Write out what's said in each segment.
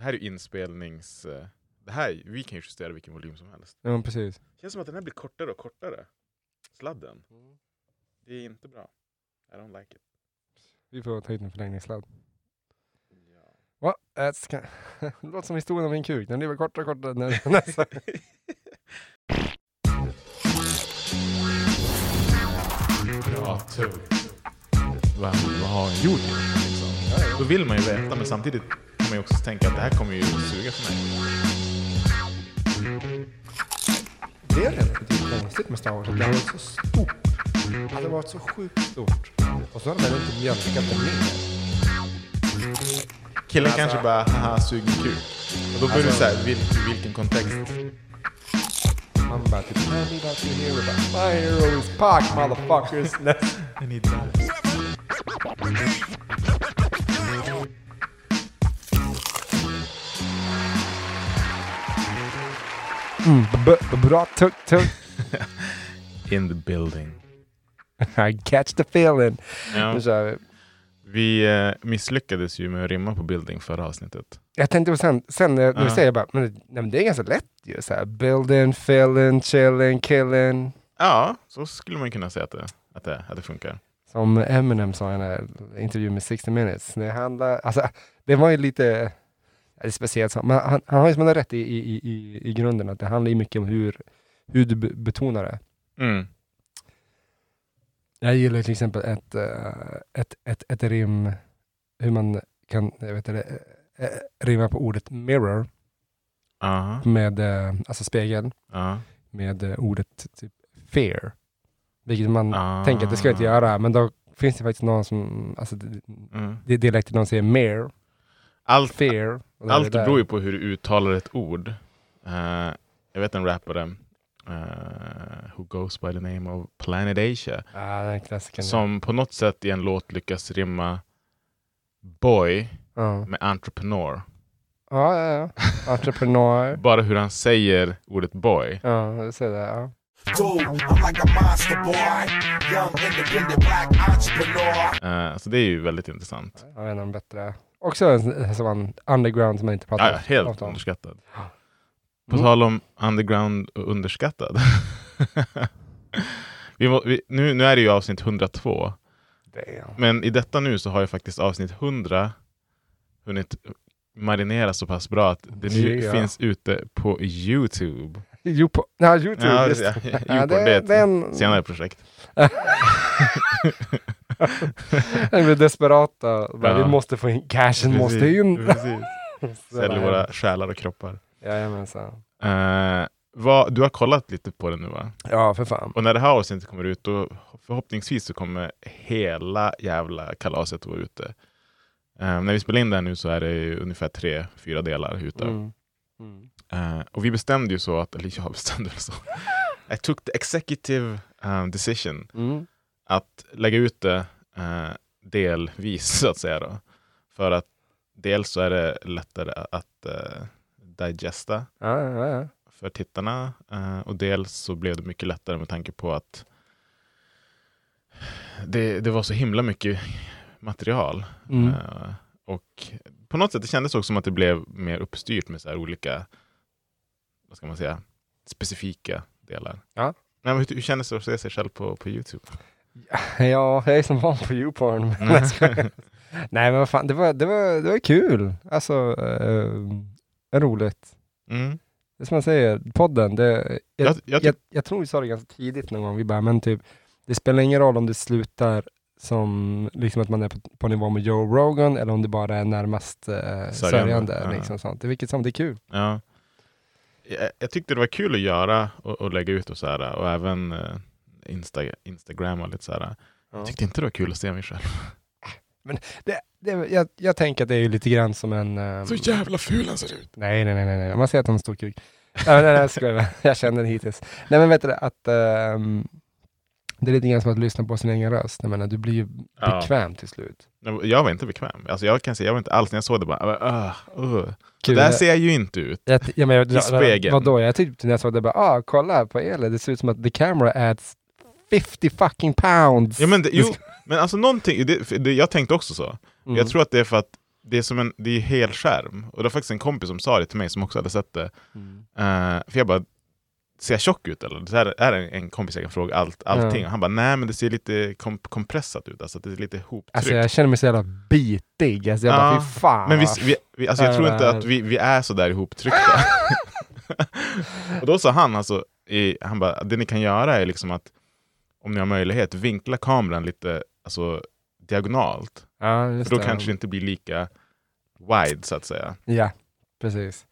Det här är inspelnings... eh, Det här, vi kan ju justera vilken volym som helst. Ja, precis. Det känns som att den här blir kortare och kortare. Sladden. Det är inte bra. I don't like it. Vi får ta hit en förlängningssladd. Ja. Va? Kind- Det låter som historien om min kuk. Den blir kortare och kortare. När, nästa. Bra tugg. Vad, vad har han gjort? Liksom? Då vill man ju veta, men samtidigt man ju också tänka att det här kommer ju suga för mig. Det är relativt konstigt med Star Wars. att Det har varit så stort. Det har varit så sjukt stort. Och så har de väl inte mjölkat det mer. Killen Alltså- kanske bara haha sug min kuk. Och då du Alltså- såhär, vil, vilken kontext? Man bara typ Tell me about your hero. Bara, My hero is Pac motherfuckers. And he dies. Bra tugg tugg. In the building. I catch the feeling. Ja. Kör vi. Eh, misslyckades ju med att rimma på building förra avsnittet. Jag tänkte på sen, sen när Ja. säger bara, men, nej, men det är ganska lätt ju. Så här, building, filling, chilling, killing. Ja, så skulle man kunna säga att det, att det, att det funkar. Som Eminem sa i den här intervjun med 60 minutes. Det handlar, alltså, det var ju lite det är speciellt, men han, han har ju som han rätt i, i, i, i grunden, att det handlar ju mycket om hur, hur du be- betonar det. Mm. Jag gillar till exempel ett, eh, ett, ett, ett rim, hur man kan jag vet det, eh, eh, rimma på ordet mirror Aha. med, eh, alltså spegel, Ja. med eh, ordet typ fear. Vilket man Ah. tänker att det ska jag inte göra, men då finns det faktiskt någon som, alltså Mm. det är dialekten någon säger mere, Allt, fear. Allt beror ju på hur du uttalar ett ord. Eh, jag vet en rappare eh, who goes by the name of Planet Asia. Klassikern. Som på något sätt i en låt lyckas rimma boy Ja, med entrepreneur. ja, ja. ja. Entreprenör. Bara hur han säger ordet boy. ja, jag ser det. Ja. Eh, så det är ju väldigt intressant. Jag vet inte om bättre. Också en sån man underground som man inte pratar Ja, ja, helt om. underskattad. På Mm. tal om underground och underskattad. vi må, vi, nu, nu är det ju avsnitt 102. Damn. Men i detta nu så har jag faktiskt avsnitt 100 hunnit marinera så pass bra att det nu Ja. finns ute på Youtube. På, ja, Youtube. Ja, just ja, det. Ja, det är ett den, senare projekt. den blir desperata. Bara, Ja. Vi måste få in cashen, måste in. Säljer våra själar och kroppar. Jajamensan. Uh, vad, du har kollat lite på det nu va? Ja, för fan. Och när det här avsnittet kommer ut, då förhoppningsvis så kommer hela jävla kalaset vara ute. Eh, när vi spelar in det här nu så är det ungefär tre, fyra delar ute. Mm. Mm. Eh, och vi bestämde ju så att, eller jag bestämde så. I took the executive um, decision Mm. Att lägga ut det eh, delvis så att säga. Då. För att dels så är det lättare att uh, digesta Ja, ja, ja. för tittarna eh, och dels så blev det mycket lättare med tanke på att det, det var så himla mycket material. Mm. Eh, och på något sätt det kändes också som att det blev mer uppstyrt med så olika, vad ska man säga, specifika delar. Ja. Nej, men hur, hur kändes det att se sig själv på, på Youtube? Ja, jag är som van på YouPorn. jag skojar. Nej, men vad fan, det var, det var, det var kul. Alltså, eh, roligt. Mm. Det är som man säger, podden, det, jag, Jag- jag, jag jag, tror vi sa det ganska tidigt någon gång, vi bara, men typ, det spelar ingen roll om det slutar som liksom att man är på, på nivå med Joe Rogan eller om det bara är närmast eh, Sörjande, sörjande. ja. Liksom sånt. Det är vilket som, det är kul. Ja. Jag, jag tyckte det var kul att göra och, och lägga ut och så här och även eh, Insta, Instagram och lite så här. Jag tyckte inte det var kul att se mig själv. Det, det, jag, jag tänker att det är lite grann som en... ehm, Så jävla ful han ser ut! Nej, nej, nej, nej, nej. Man ser att han har stor kuk. nej, nej, nej, jag känner den hittills. Nej, men vet du att ehm, det är lite grann som att lyssna på sin egen röst. Jag menar, du blir ju Ja. bekväm till slut. Jag var inte bekväm. Alltså jag kan säga, jag var inte alls, när jag såg det bara, uh, uh. Kul. där ser jag ju inte ut. Jag, jag, men, jag, I spegeln. Vadå? Jag tyckte när jag såg det bara, ah, kolla på Elin, det ser ut som att the camera adds 50 fucking pounds. Ja, men det, jo, men alltså någonting, det, det, jag tänkte också så. Mm. Jag tror att det är för att det är som en det är helskärm. Och det var faktiskt en kompis som sa det till mig som också hade sett det. Mm. Eh, för jag bara, ser jag tjock ut eller? Det här är en, en kompis jag kan fråga allt, allting. Ja. Han bara, nej men det ser lite kom kompressat ut, alltså det är lite hoptryckt. Alltså jag känner mig så jävla bitig. Alltså jag bara, Ja, fy fan. men vi, vi, vi, alltså jag tror inte att vi, vi är så där ihoptryckta. och då sa han alltså, i, han bara, det ni kan göra är liksom att om ni har möjlighet, vinkla kameran lite alltså, diagonalt. Ja, För då det. kanske det inte blir lika wide så att säga. Ja, precis.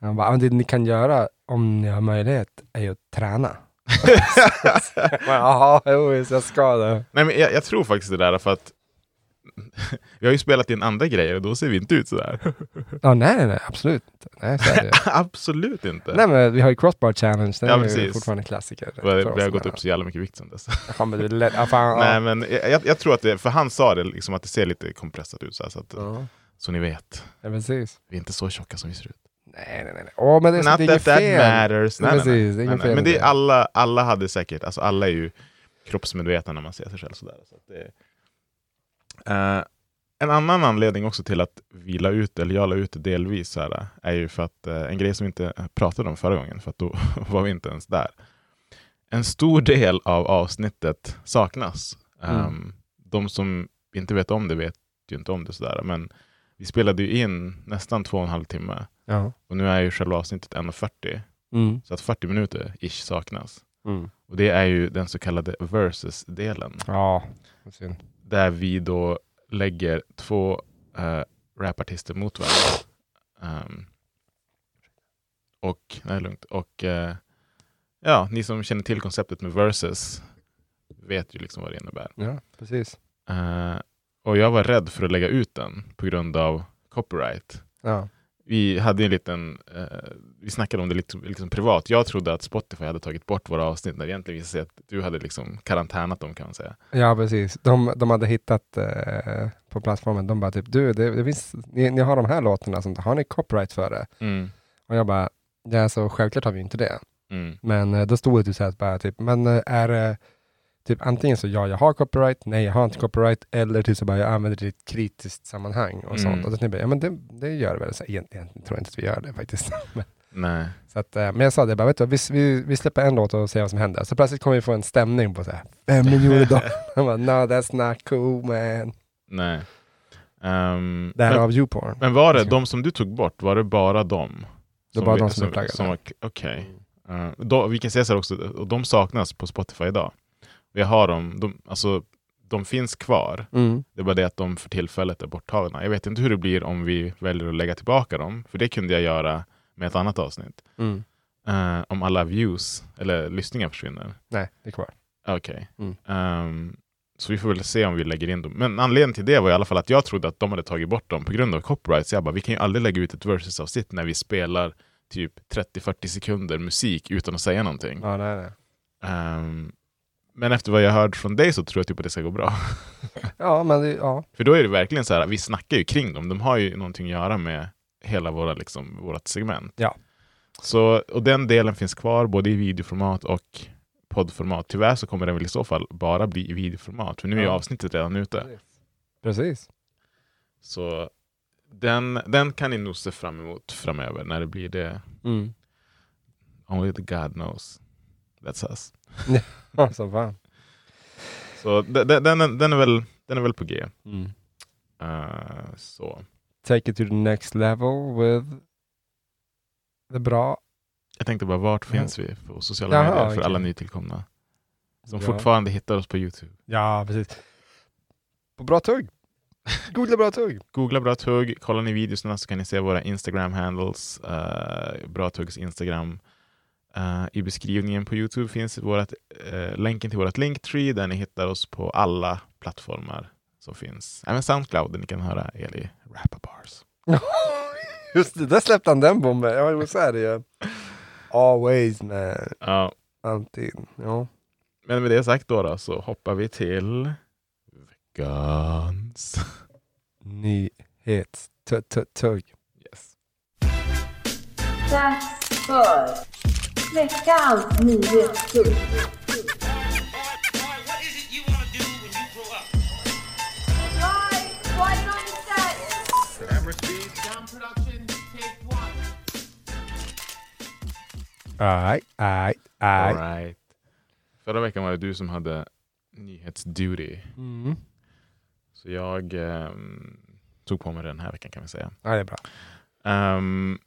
Han bara, "Ja, det ni kan göra om ni har möjlighet är ju att träna. Jaha, jo, jag ska det. nej men jag, jag tror faktiskt det där för att vi har ju spelat in andra grejer och då ser vi inte ut sådär. Ja, nej, nej, nej, absolut inte. Nej, så är det. Absolut inte. nej, men vi har ju Crossbar Challenge, den Ja, är ju precis. fortfarande klassiker. vi vi har gått upp så jävla mycket vikt sedan dess. Ja, men det är. Ja, fan, Nej men jag, jag tror att det, för han sa det liksom att det ser lite kompressat ut så, här, så att Ja, Så ni vet, ja, precis. vi är inte så tjocka som vi ser ut. Nej, nej, nej. nej. Åh, men det, Not det är that that matters. Nej, nej, nej. Precis, nej, nej. fel Men det är alla, alla hade säkert, alltså alla är ju kroppsmedvetna när man ser sig själv sådär. Så det, Eh, en annan anledning också till att vi la ut, eller jag la ut det delvis, här, är ju för att eh, en grej som vi inte pratade om förra gången, för att då var vi inte ens där. En stor del av avsnittet saknas. Mm. Um, de som inte vet om det vet ju inte om det sådär, men vi spelade ju in nästan två och en halv timme Ja. och nu är ju själva avsnittet 1.40, Mm. så att 40 minuter ish saknas. Mm. Och det är ju den så kallade versus-delen, Ja, synd. Där vi då lägger två uh, rapartister mot varandra. Um, och, nej lugnt, och eh, ja, ni som känner till konceptet med versus vet ju liksom vad det innebär. Ja, precis. Eh, och jag var rädd för att lägga ut den på grund av copyright. Ja. Vi hade en liten, eh, vi snackade om det lite liksom privat. Jag trodde att Spotify hade tagit bort våra avsnitt när det egentligen visade sig att du hade liksom karantänat dem kan man säga. Ja, precis. De, de hade hittat eh, på plattformen, de bara typ, du, det, det finns, ni, ni har de här låtarna, har ni copyright för det? Mm. Och jag bara, ja, så självklart har vi inte det. Mm. Men eh, då stod det typ så här, bara, typ, men eh, är det typ antingen så ja, jag har copyright, nej, jag har inte copyright, eller typ så bara, jag använder det i ett kritiskt sammanhang och Mm. sånt. Och då tänkte jag, ja men det, det gör det väl. Så egentligen tror jag inte att vi gör det faktiskt. men, Nej. så att, eh, men jag sa det, bara, vet du, vi, vi, vi släpper en låt och ser vad som händer. Så plötsligt kommer vi få en stämning på så här, fem miljoner dollar. Bara, no that's not cool man. Nej. Ehm, Det här men, av YouPorn. men var det de som du tog bort, var det bara dem? Det var vi- de som flaggade. var- Okej. Eh, då, vi kan säga så här också, och de saknas på Spotify idag. Vi har dem, de, alltså, de finns kvar. Mm. Det är bara det att de för tillfället är borttagna. Jag vet inte hur det blir om vi väljer att lägga tillbaka dem, för det kunde jag göra med ett annat avsnitt. Mm. Eh, om alla views, eller lyssningar försvinner. Nej, det är kvar. Okej. Mm. Ehm, så vi får väl se om vi lägger in dem. Men anledningen till det var i alla fall att jag trodde att de hade tagit bort dem på grund av copyright. Så jag bara, vi kan ju aldrig lägga ut ett versus-avsnitt när vi spelar typ 30-40 sekunder musik utan att säga någonting. Ja, nej, nej. Ehm, men efter vad jag hört från dig så tror jag typ att det ska gå bra. Ja, men det, ja. För då är det verkligen så här, vi snackar ju kring dem. De har ju någonting att göra med hela våra, liksom, vårat segment. Ja. Så, och den delen finns kvar både i videoformat och poddformat. Tyvärr så kommer den väl i så fall bara bli i videoformat. För nu är Ja. avsnittet redan ute. Precis. Så den, den kan ni nog se fram emot framöver när det blir det. Mm. Only the God knows. That's us. Ja, som fan. Så den, den, den, är- väl, den är väl på G. Mm. Eh, så. Take it to the next level with det bra. Jag tänkte bara, vart finns vi på sociala Jaha, medier för okej. alla nytillkomna? Som Ja. fortfarande hittar oss på Youtube. Ja, precis. På bra tugg. Googla bra tugg. Googla Bra Tugg, kollar ni videorna så kan ni se våra Instagram-handles. Uh, Bra Tuggs Instagram. Eh, I beskrivningen på Youtube finns vårat, eh, länken till vårt Linktree där ni hittar oss på alla plattformar som finns. Även Soundcloud där ni kan höra Eli rappa bars. Just det, där släppte han den bomben. Ja, jo, så är det ju. Always man. Ja, Alltid. Ja. men med det sagt då, då så hoppar vi till veckans... Nyhets-tugg. Yes. Dags för Veckans nyhetssug. Aj, aj, aj. Right. Förra veckan var det du som hade nyhetsduty. Mm. Så jag um, tog på mig den här veckan kan vi säga. Ja, det är bra. Um,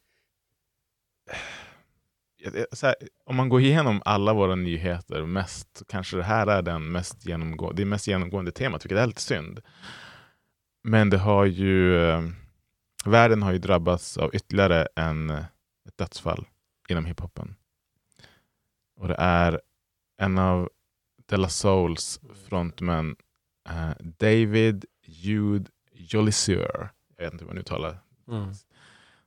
här, om man går igenom alla våra nyheter mest, kanske det här är den mest genomgå- det mest genomgående temat, vilket är lite synd. Men det har ju, eh, världen har ju drabbats av ytterligare en, eh, ett dödsfall inom hiphopen. Och det är en av De La Souls frontmän, eh, David Jude Jolisseur. Jag vet inte hur man uttalar Mm.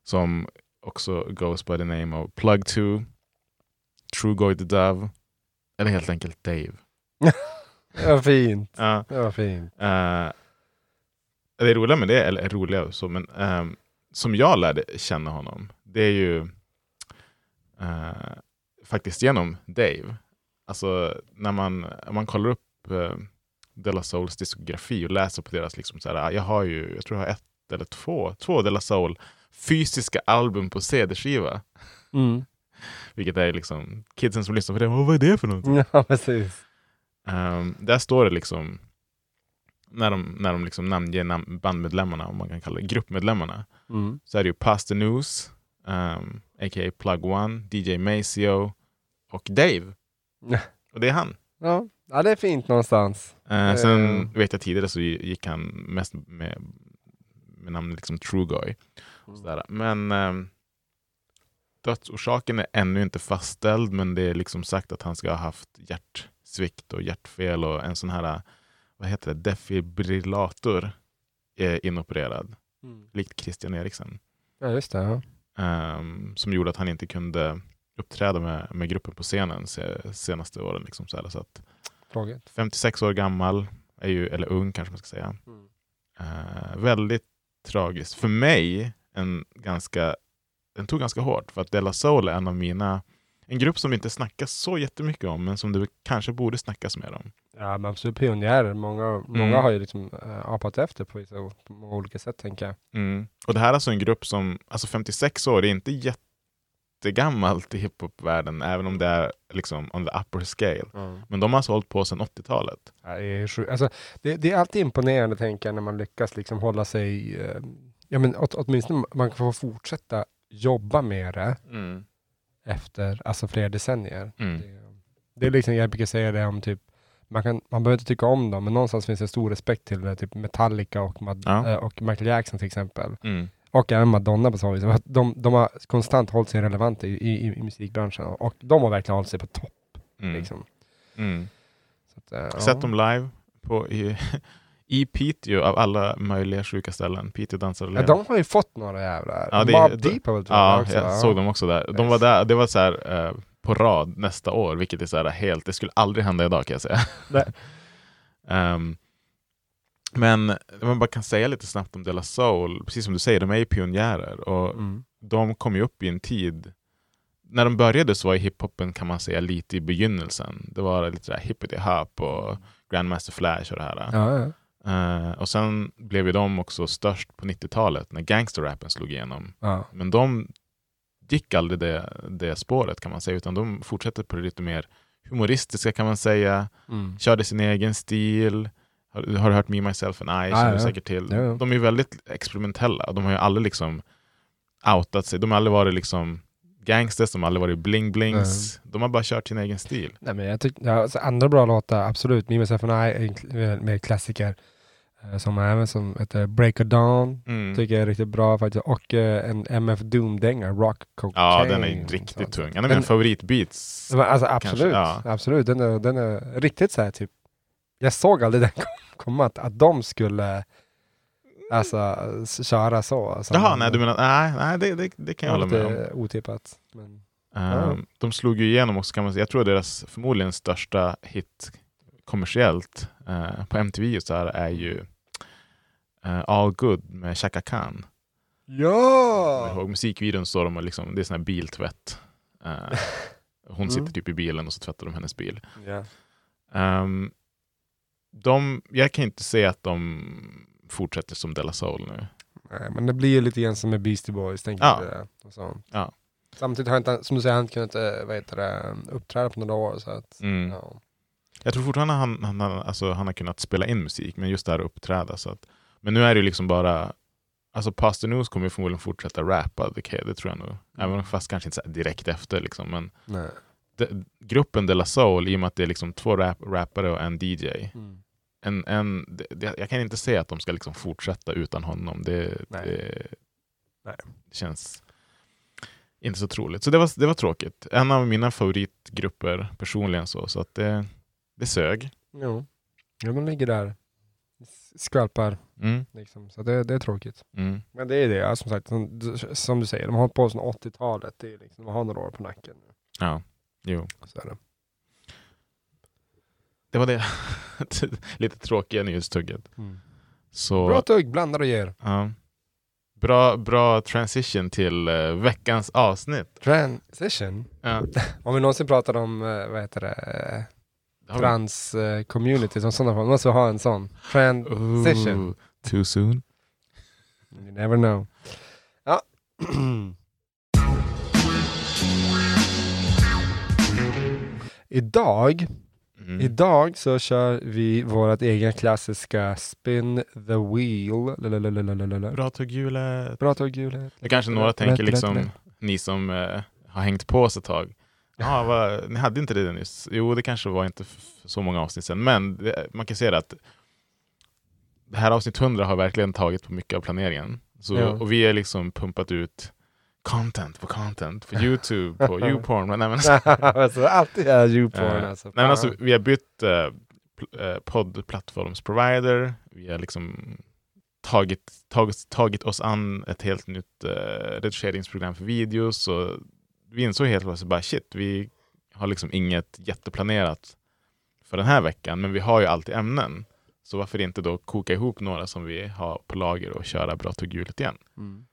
som också goes by the name of Plug 2, True Goy the Dove, eller helt enkelt Dave. Var fint. Ja, Det var fint. eh, det roliga med det, eller roliga så, men ehm, som jag lärde känna honom, det är ju eh, faktiskt genom Dave. Alltså när man, man kollar upp uh, De La Souls diskografi och läser på deras, liksom så här, jag har ju, jag tror jag har ett eller två, två De La Soul fysiska album på CD-skiva. Mm. Vilket är liksom, kidsen som lyssnar på det, "Åh, vad är det för något? Ja, precis. Um, där står det liksom, när de, när de liksom namnger nam bandmedlemmarna, om man kan kalla det gruppmedlemmarna, Mm. så är det ju Pastor News, um, a.k.a. Plug One, DJ Maceo och Dave. Och det är han. Ja. ja, det är fint någonstans. Uh, sen Eh. vet jag tidigare så gick han mest med, med namnet liksom Trugoy. Sådär. Men um, dödsorsaken är ännu inte fastställd, men det är liksom sagt att han ska ha haft hjärtsvikt och hjärtfel och en sån här, vad heter det, defibrillator är inopererad, likt Christian Eriksen. Ja, just det. Ja. Ehm, som gjorde att han inte kunde uppträda med, med gruppen på scenen se, senaste åren. Liksom så här. Så att Tråkigt. 56 år gammal, är ju, eller ung kanske man ska säga. Eh, väldigt tragiskt. För mig, en ganska, den tog ganska hårt. För att Della Soul är en av mina, en grupp som inte snackas så jättemycket om, men som det kanske borde snackas mer om. Ja, men absolut pionjärer. Många, många Mm. har ju liksom äh, apat efter på, vissa, på många olika sätt, tänker jag. Mm. Och det här är alltså en grupp som, alltså 56 år, det är inte jättegammalt i hiphopvärlden, även om det är liksom on the upper scale. Men de har alltså hållit på sedan 80-talet. Ja, det, alltså, det, det är alltid imponerande, tänker jag, när man lyckas liksom hålla sig... Eh, ja, men åt, åtminstone man kan få fortsätta jobba med det efter alltså, flera decennier. Mm. Det, det är liksom, jag brukar säga det om typ, man, kan, man behöver inte tycka om dem, men någonstans finns det stor respekt till det, typ Metallica och, Mad- Ja. eh, och Michael Jackson till exempel. Mm. Och även Madonna på så vis. De, de har konstant hållit sig relevanta i, i, i musikbranschen och de har verkligen hållit sig på topp. Mm. Liksom. Mm. Så att, eh, ja. Sett dem live på, i, i Piteå av alla möjliga sjuka ställen. Piteå dansar och Ja, lever. de har ju fått några jävlar. Ja, det- det- Deep har väl Ja, också, jag såg dem också där. De var där, det var så här eh, på rad nästa år, vilket är så här helt, det skulle aldrig hända idag kan jag säga. Ehm, men man bara kan säga lite snabbt om Della Soul, precis som du säger, de är ju pionjärer och Mm. de kom ju upp i en tid när de började så var ju hiphopen kan man säga lite i begynnelsen. Det var lite sådär hippity hop och Grandmaster Flash och det här. Ja, ja. Eh, och sen blev ju de också störst på 90-talet när gangsterrappen slog igenom. ja. Men de gick aldrig det, det spåret kan man säga, utan de fortsatte på det lite mer humoristiska kan man säga. Mm. Körde sin egen stil. Har, har du hört Me, Myself and I? Ja, du ja. säkert till. Ja, ja. De är ju väldigt experimentella. De har ju aldrig liksom outat sig. De har aldrig varit liksom gangsters, de har aldrig varit bling-blings. De har bara kört sin egen stil. Nej, men jag tycker, ja, alltså, andra bra låtar, absolut. Me, Myself and I är en mer klassiker. Eh, Som även som heter Break of Dawn. Mm. Tycker jag är riktigt bra faktiskt. Och eh, en MF Doom-dänga, Rock Cocaine. Ja, den är riktigt sånt. tung. En av Men- mina favoritbeats. Men Alltså absolut, ja. absolut. Den är, den är riktigt så här typ. Jag såg aldrig den kom- komma, att, att de skulle alltså köra så. Alltså, Jaha, nej du menar, nej, nej det, det, det kan jag hålla med om. Otippat. Men, Ehm, De slog ju igenom också kan man säga. Jag tror deras förmodligen största hit kommersiellt eh, på MTV och så här är ju eh, All Good med Chaka Khan. Jag ja! ihåg musikvideon står de och liksom, det är sån här biltvätt. Eh, hon sitter Mm. typ i bilen och så tvättar de hennes bil. ja. Ehm, de, jag kan inte säga att de fortsätter som Della Soul nu. Nej, men det blir ju lite grann som med Beastie Boys, tänker Ja. jag. Och sånt. Samtidigt har jag inte, som du säger, han inte kunnat eh, vad heter det, uppträda på några år. Så att, Mm. ja. Jag tror fortfarande han, han, han, alltså, han har kunnat spela in musik, men just det här att uppträda. Så att, men nu är det ju liksom bara, alltså Pastor News kommer förmodligen fortsätta rappa, det, kan- det tror jag nog. Även fast kanske inte direkt efter. Liksom, men de, gruppen De La Soul, i och med att det är liksom två rap, rappare och en DJ, Mm. en, en, det, jag kan inte säga att de ska liksom fortsätta utan honom. Det, Nej. det, Nej. det känns inte så troligt. Så det var, det var tråkigt. En av mina favoritgrupper personligen så, så att det, det sög. Jo. Ja, man ligger där, skvalpar, Mm, liksom. så det, det är tråkigt. mm. Men det är det, ja, som sagt, som, som du säger, de har hållit på sedan 80-talet, det är liksom, de har några år på nacken. nu. Ja, jo. Så det. Det var det. Lite tråkiga nyhetstugget. Så, Bra tugg, blandar och ger. ja. bra, bra transition till eh, veckans avsnitt. Transition. Ja, Om vi någonsin pratar om, eh, vad heter det, trans-community som sådana fall, måste vi ha en sån. Transition. Ooh, too soon. You never know. Ja. Idag, Mm. idag så kör vi vårt egna klassiska Spin the Wheel. Lalalalalalala. Bra tugghjulet. Bra tugghjulet. Det kanske några tänker, liksom, ni som eh, har hängt på oss ett tag. Ja, vad, ni hade inte det nyss? Jo, det kanske var inte så många avsnitt sedan, men det, man kan se det att det här avsnitt 100 har verkligen tagit på mycket av planeringen. Så, Ja. Och vi har liksom pumpat ut content på content på Youtube, på YouPorn. Men, nej, men, alltså, alltid är YouPorn Eh, alltså. Nej, men alltså, vi har bytt eh, eh, poddplattformsprovider. Vi har liksom tagit, tagit, tagit oss an ett helt nytt eh, redigeringsprogram för videos. Och vi insåg helt plötsligt bara shit, vi har liksom inget jätteplanerat för den här veckan, men vi har ju alltid ämnen. Så varför inte då koka ihop några som vi har på lager och köra bra tugghjulet igen? Mm.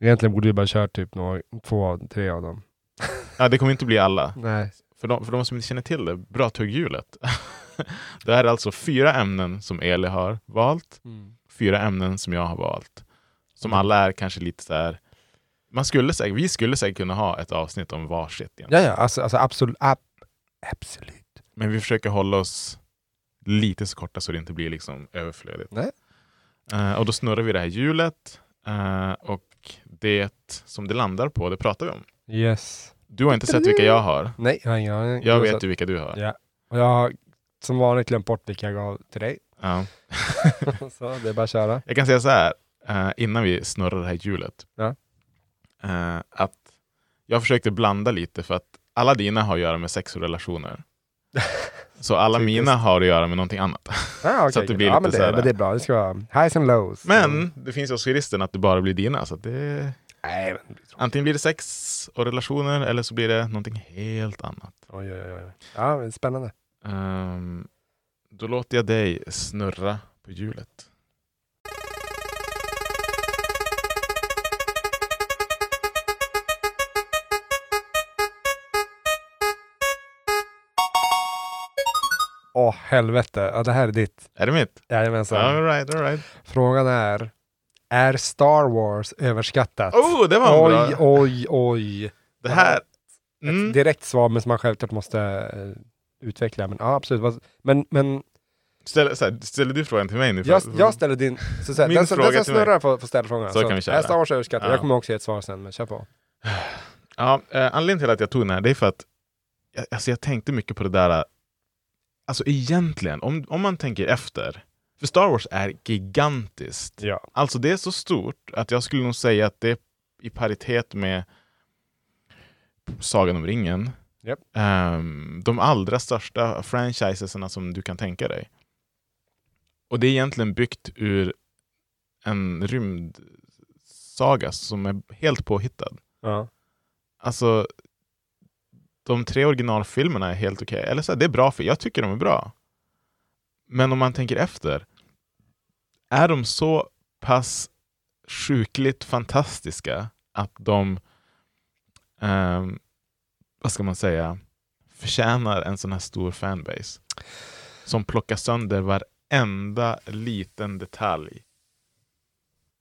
Egentligen borde vi bara köra typ några, två, tre av dem. Ja, det kommer inte bli alla. Nej. För de, för de som inte känner till det, bra tugghjulet. det här är alltså fyra ämnen som Eli har valt, fyra ämnen som jag har valt. Som Mm. alla är kanske lite så här. Man skulle säkert, vi skulle säkert kunna ha ett avsnitt om varsitt. egentligen. Ja, ja, alltså, alltså absolut. Ab absolut. Men vi försöker hålla oss lite så korta så det inte blir liksom överflödigt. Nej. Eh, och då snurrar vi det här hjulet eh, och det som det landar på, det pratar vi om. Yes. Du har inte sett vilka jag har. Nej, jag har ingen aning. Jag vet ju vilka du har. Ja. Och jag har som vanligt glömt bort vilka jag gav till dig. Ja. så det är bara att köra. Jag kan säga så här, eh, innan vi snurrar det här hjulet. Ja. Eh, att jag försökte blanda lite för att alla dina har att göra med sex och relationer. Så alla mina har att göra med någonting annat. Ah, okay, Så att det blir ja, lite men det, men det är bra. Det ska vara highs and lows. Men det finns ju också risken att det bara blir dina. Så det, Nej, men... antingen blir det sex och relationer eller så blir det någonting helt annat. Oj, oj, oj. Ja, spännande. Ehm, då låter jag dig snurra på hjulet. Åh, helvete. Ja, det här är ditt. Är det mitt? Jajamensan. All right, all right. Frågan är, är Star Wars överskattat? Oh, det var oj, bra. oj, oj. Det här... Ett Mm. direkt svar, men som man självklart måste eh, utveckla. Men ja, absolut. Men, men Ställer, så här, ställer du frågan till mig nu? jag, jag ställer din... Så, så, här, Min den, fråga den som snurrar får, får ställa frågan. Så kan vi köra. Är Star Wars överskattat? Ja. Jag kommer också ge ett svar sen, men kör på. Ja, eh, anledningen till att jag tog den här, det är för att jag, alltså jag tänkte mycket på det där. Alltså egentligen, om, om man tänker efter. För Star Wars är gigantiskt. Ja. Alltså det är så stort att jag skulle nog säga att det är i paritet med Sagan om ringen. Japp. Ehm, de allra största franchisesarna som du kan tänka dig. Och det är egentligen byggt ur en rymdsaga som är helt påhittad. Ja. Alltså, de tre originalfilmerna är helt okej. Eller så här, det är bra för jag tycker de är bra. Men om man tänker efter. Är de så pass sjukligt fantastiska att de, ehm, vad ska man säga, förtjänar en sån här stor fanbase. Som plockar sönder varenda liten detalj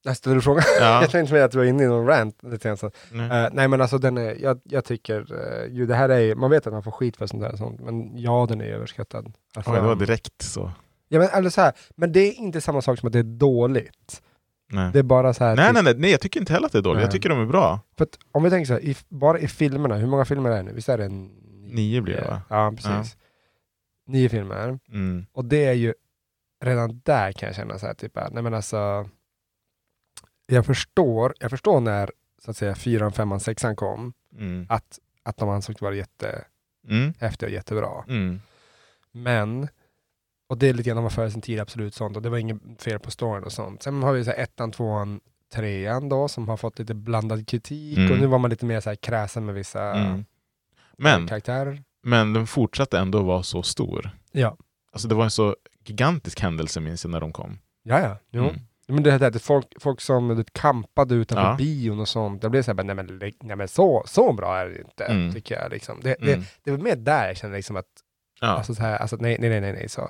jag ställer du frågan? Ja. jag tänkte mig att du var inne i någon rant. Lite grann. Nej. Eh, nej men alltså den är, jag, jag tycker, uh, ju det här är, man vet att man får skit för sånt där, sånt, men ja den är överskattad. Alltså, Oj, det var direkt så. ja, men, eller så här, men det är inte samma sak som att det är dåligt. Nej. Det är bara så här, Nej, typ- nej, nej, nej, jag tycker inte heller att det är dåligt. Nej. Jag tycker de är bra. För att, om vi tänker så här, i, bara i filmerna, hur många filmer är det nu? Visst är det en, Nio blir det va? Ja, precis. Nio filmer. Mm. Och det är ju, redan där kan jag känna så här, typ, att, nej men alltså, jag förstår, jag förstår när så att säga fyran, femman, sexan kom, Mm. att, att de ansågs vara jättehäftiga Mm. och jättebra. Mm. Men, och det är lite grann, de var före sin tid, absolut sånt, och det var inget fel på storyn och sånt. Sen har vi så här ettan, tvåan, trean då, som har fått lite blandad kritik, Mm. och nu var man lite mer så här kräsen med vissa Mm. Men, karaktärer. men den fortsatte ändå vara så stor. Ja, Alltså det var en så gigantisk händelse minns jag när de kom. ja, ja. Jo. Mm. Men det här att folk, folk som du kampade utanför Ja. bion och sånt, det blev så här, nej men, nej, men så, så bra är det inte, Mm. tycker jag. Liksom. Det, Mm. det, var mer där jag kände liksom att, Ja. alltså, så här, alltså nej, nej, nej, nej, så.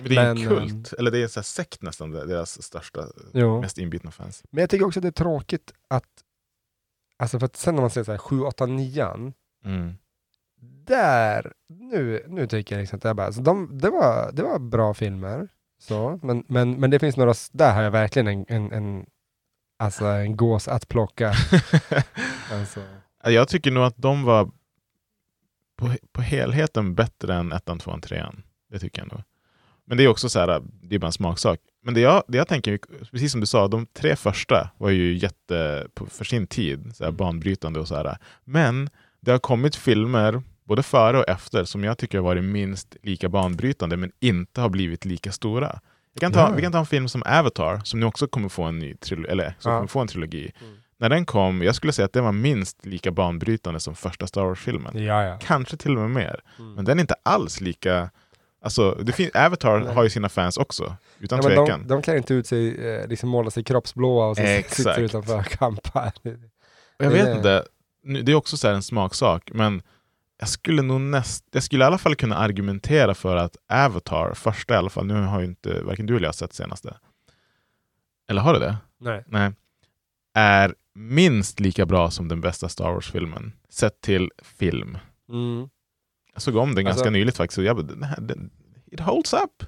Men det är en men, kult, eller det är en sån här sekt nästan, deras största, Jo. mest inbitna fans. Men jag tycker också att det är tråkigt att, alltså för att sen när man säger så här 7, 8, 9 Mm. där, nu, nu tycker jag liksom att det, bara, alltså de, det, var, det var bra filmer, så, men, men, men det finns några, där har jag verkligen en, en, en alltså en gås att plocka. alltså. Ja, Jag tycker nog att de var på, på helheten bättre än ettan, tvåan, trean. Det tycker jag nog. Men det är också så här, det är bara en smaksak. Men det jag, det jag tänker, precis som du sa, de tre första var ju jätte, på- för sin tid, så här banbrytande och så här. Men det har kommit filmer, både före och efter, som jag tycker har varit minst lika banbrytande, men inte har blivit lika stora. Jag kan ta. Vi kan ta en film som Avatar, som nu också kommer få en ny trilogi, eller som Ja. kommer få en trilogi. Mm. När den kom, jag skulle säga att den var minst lika banbrytande som första Star Wars-filmen. Ja, ja. Kanske till och med mer. Mm. Men den är inte alls lika... Alltså, det fin- Avatar Nej. har ju sina fans också, utan Ja, tvekan. de, de klär inte ut sig, eh, liksom målar sig kroppsblåa och Exakt. sitter utanför och kampar. Jag vet inte, det är också så här en smaksak, men jag skulle nog näst, jag skulle i alla fall kunna argumentera för att Avatar, första i alla fall, nu har ju inte varken du eller jag sett senaste. Eller har du det? Nej. Nej. Är minst lika bra som den bästa Star Wars-filmen, sett till film. Mm. Jag såg om den ganska Alltså- nyligt faktiskt, och jag bara, den den, it holds up.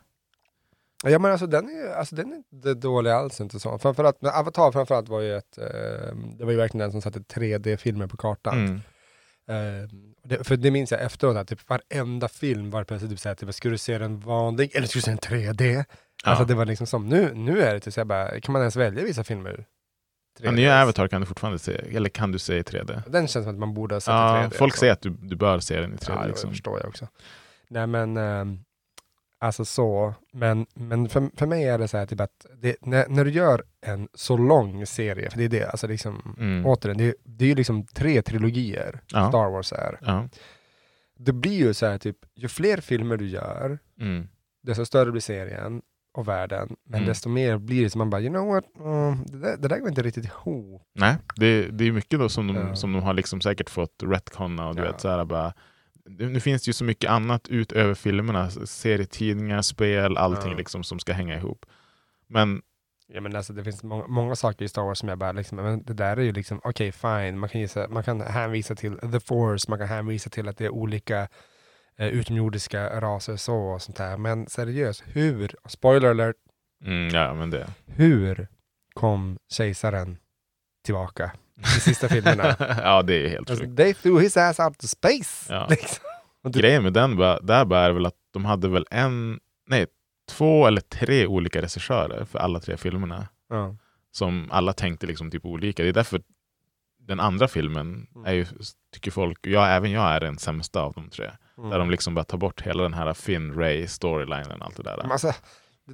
Ja men alltså den är, alltså, den är inte dålig alls inte så. Framförallt, men Avatar framförallt var ju ett, eh, det var ju verkligen den som satte 3D-filmer på kartan. Mm. Eh, det, för det minns jag efteråt, att typ varenda film var plötsligt typ såhär, typ, ska du se en vanlig eller ska du se en 3D? Alltså Ja. det var liksom som, nu, nu är det typ såhär bara, kan man ens välja vissa filmer? ur Ja, 3D? nya Avatar kan du fortfarande se, eller kan du se i 3D? Den känns som att man borde ha sett i Ja, 3D. folk säger att du, du bör se den i 3D. Ja, liksom. det förstår jag också. Nej men, ehm, alltså så, men, men för, för mig är det så här typ att det, när, när du gör en så lång serie, för det är det, alltså liksom, Mm. återigen, det, det är ju liksom tre trilogier Ja. Star Wars är. Ja. Det blir ju så här typ, ju fler filmer du gör, Mm. desto större blir serien och världen, men Mm. desto mer blir det som man bara, you know what, mm, det, där, det där går inte riktigt ihop. Nej, det, det är mycket då som de, Ja. som de har liksom säkert fått retconna och du Ja. vet så här bara nu finns det ju så mycket annat utöver filmerna, serietidningar, spel, allting Ja. liksom som ska hänga ihop. Men Ja men alltså det finns många, många saker i Star Wars som jag bara liksom, men det där är ju liksom, okej fine, man kan, gissa, man kan hänvisa till the force, man kan hänvisa till att det är olika eh, utomjordiska raser så och sånt där. Men seriöst, hur, spoiler alert, mm, ja, men det. hur kom kejsaren tillbaka i sista filmerna? ja, det är helt Alltså, sjukt. they threw his ass out to space! Ja. Liksom. Grejen med den där bara är väl att de hade väl en, nej, två eller tre olika regissörer för alla tre filmerna. Ja. som alla tänkte liksom typ olika. Det är därför den andra filmen Mm. är ju, tycker folk, jag, även jag är den sämsta av de tre. Mm. Där de liksom bara tar bort hela den här Finn Ray storylinen och allt det där. Men Alltså,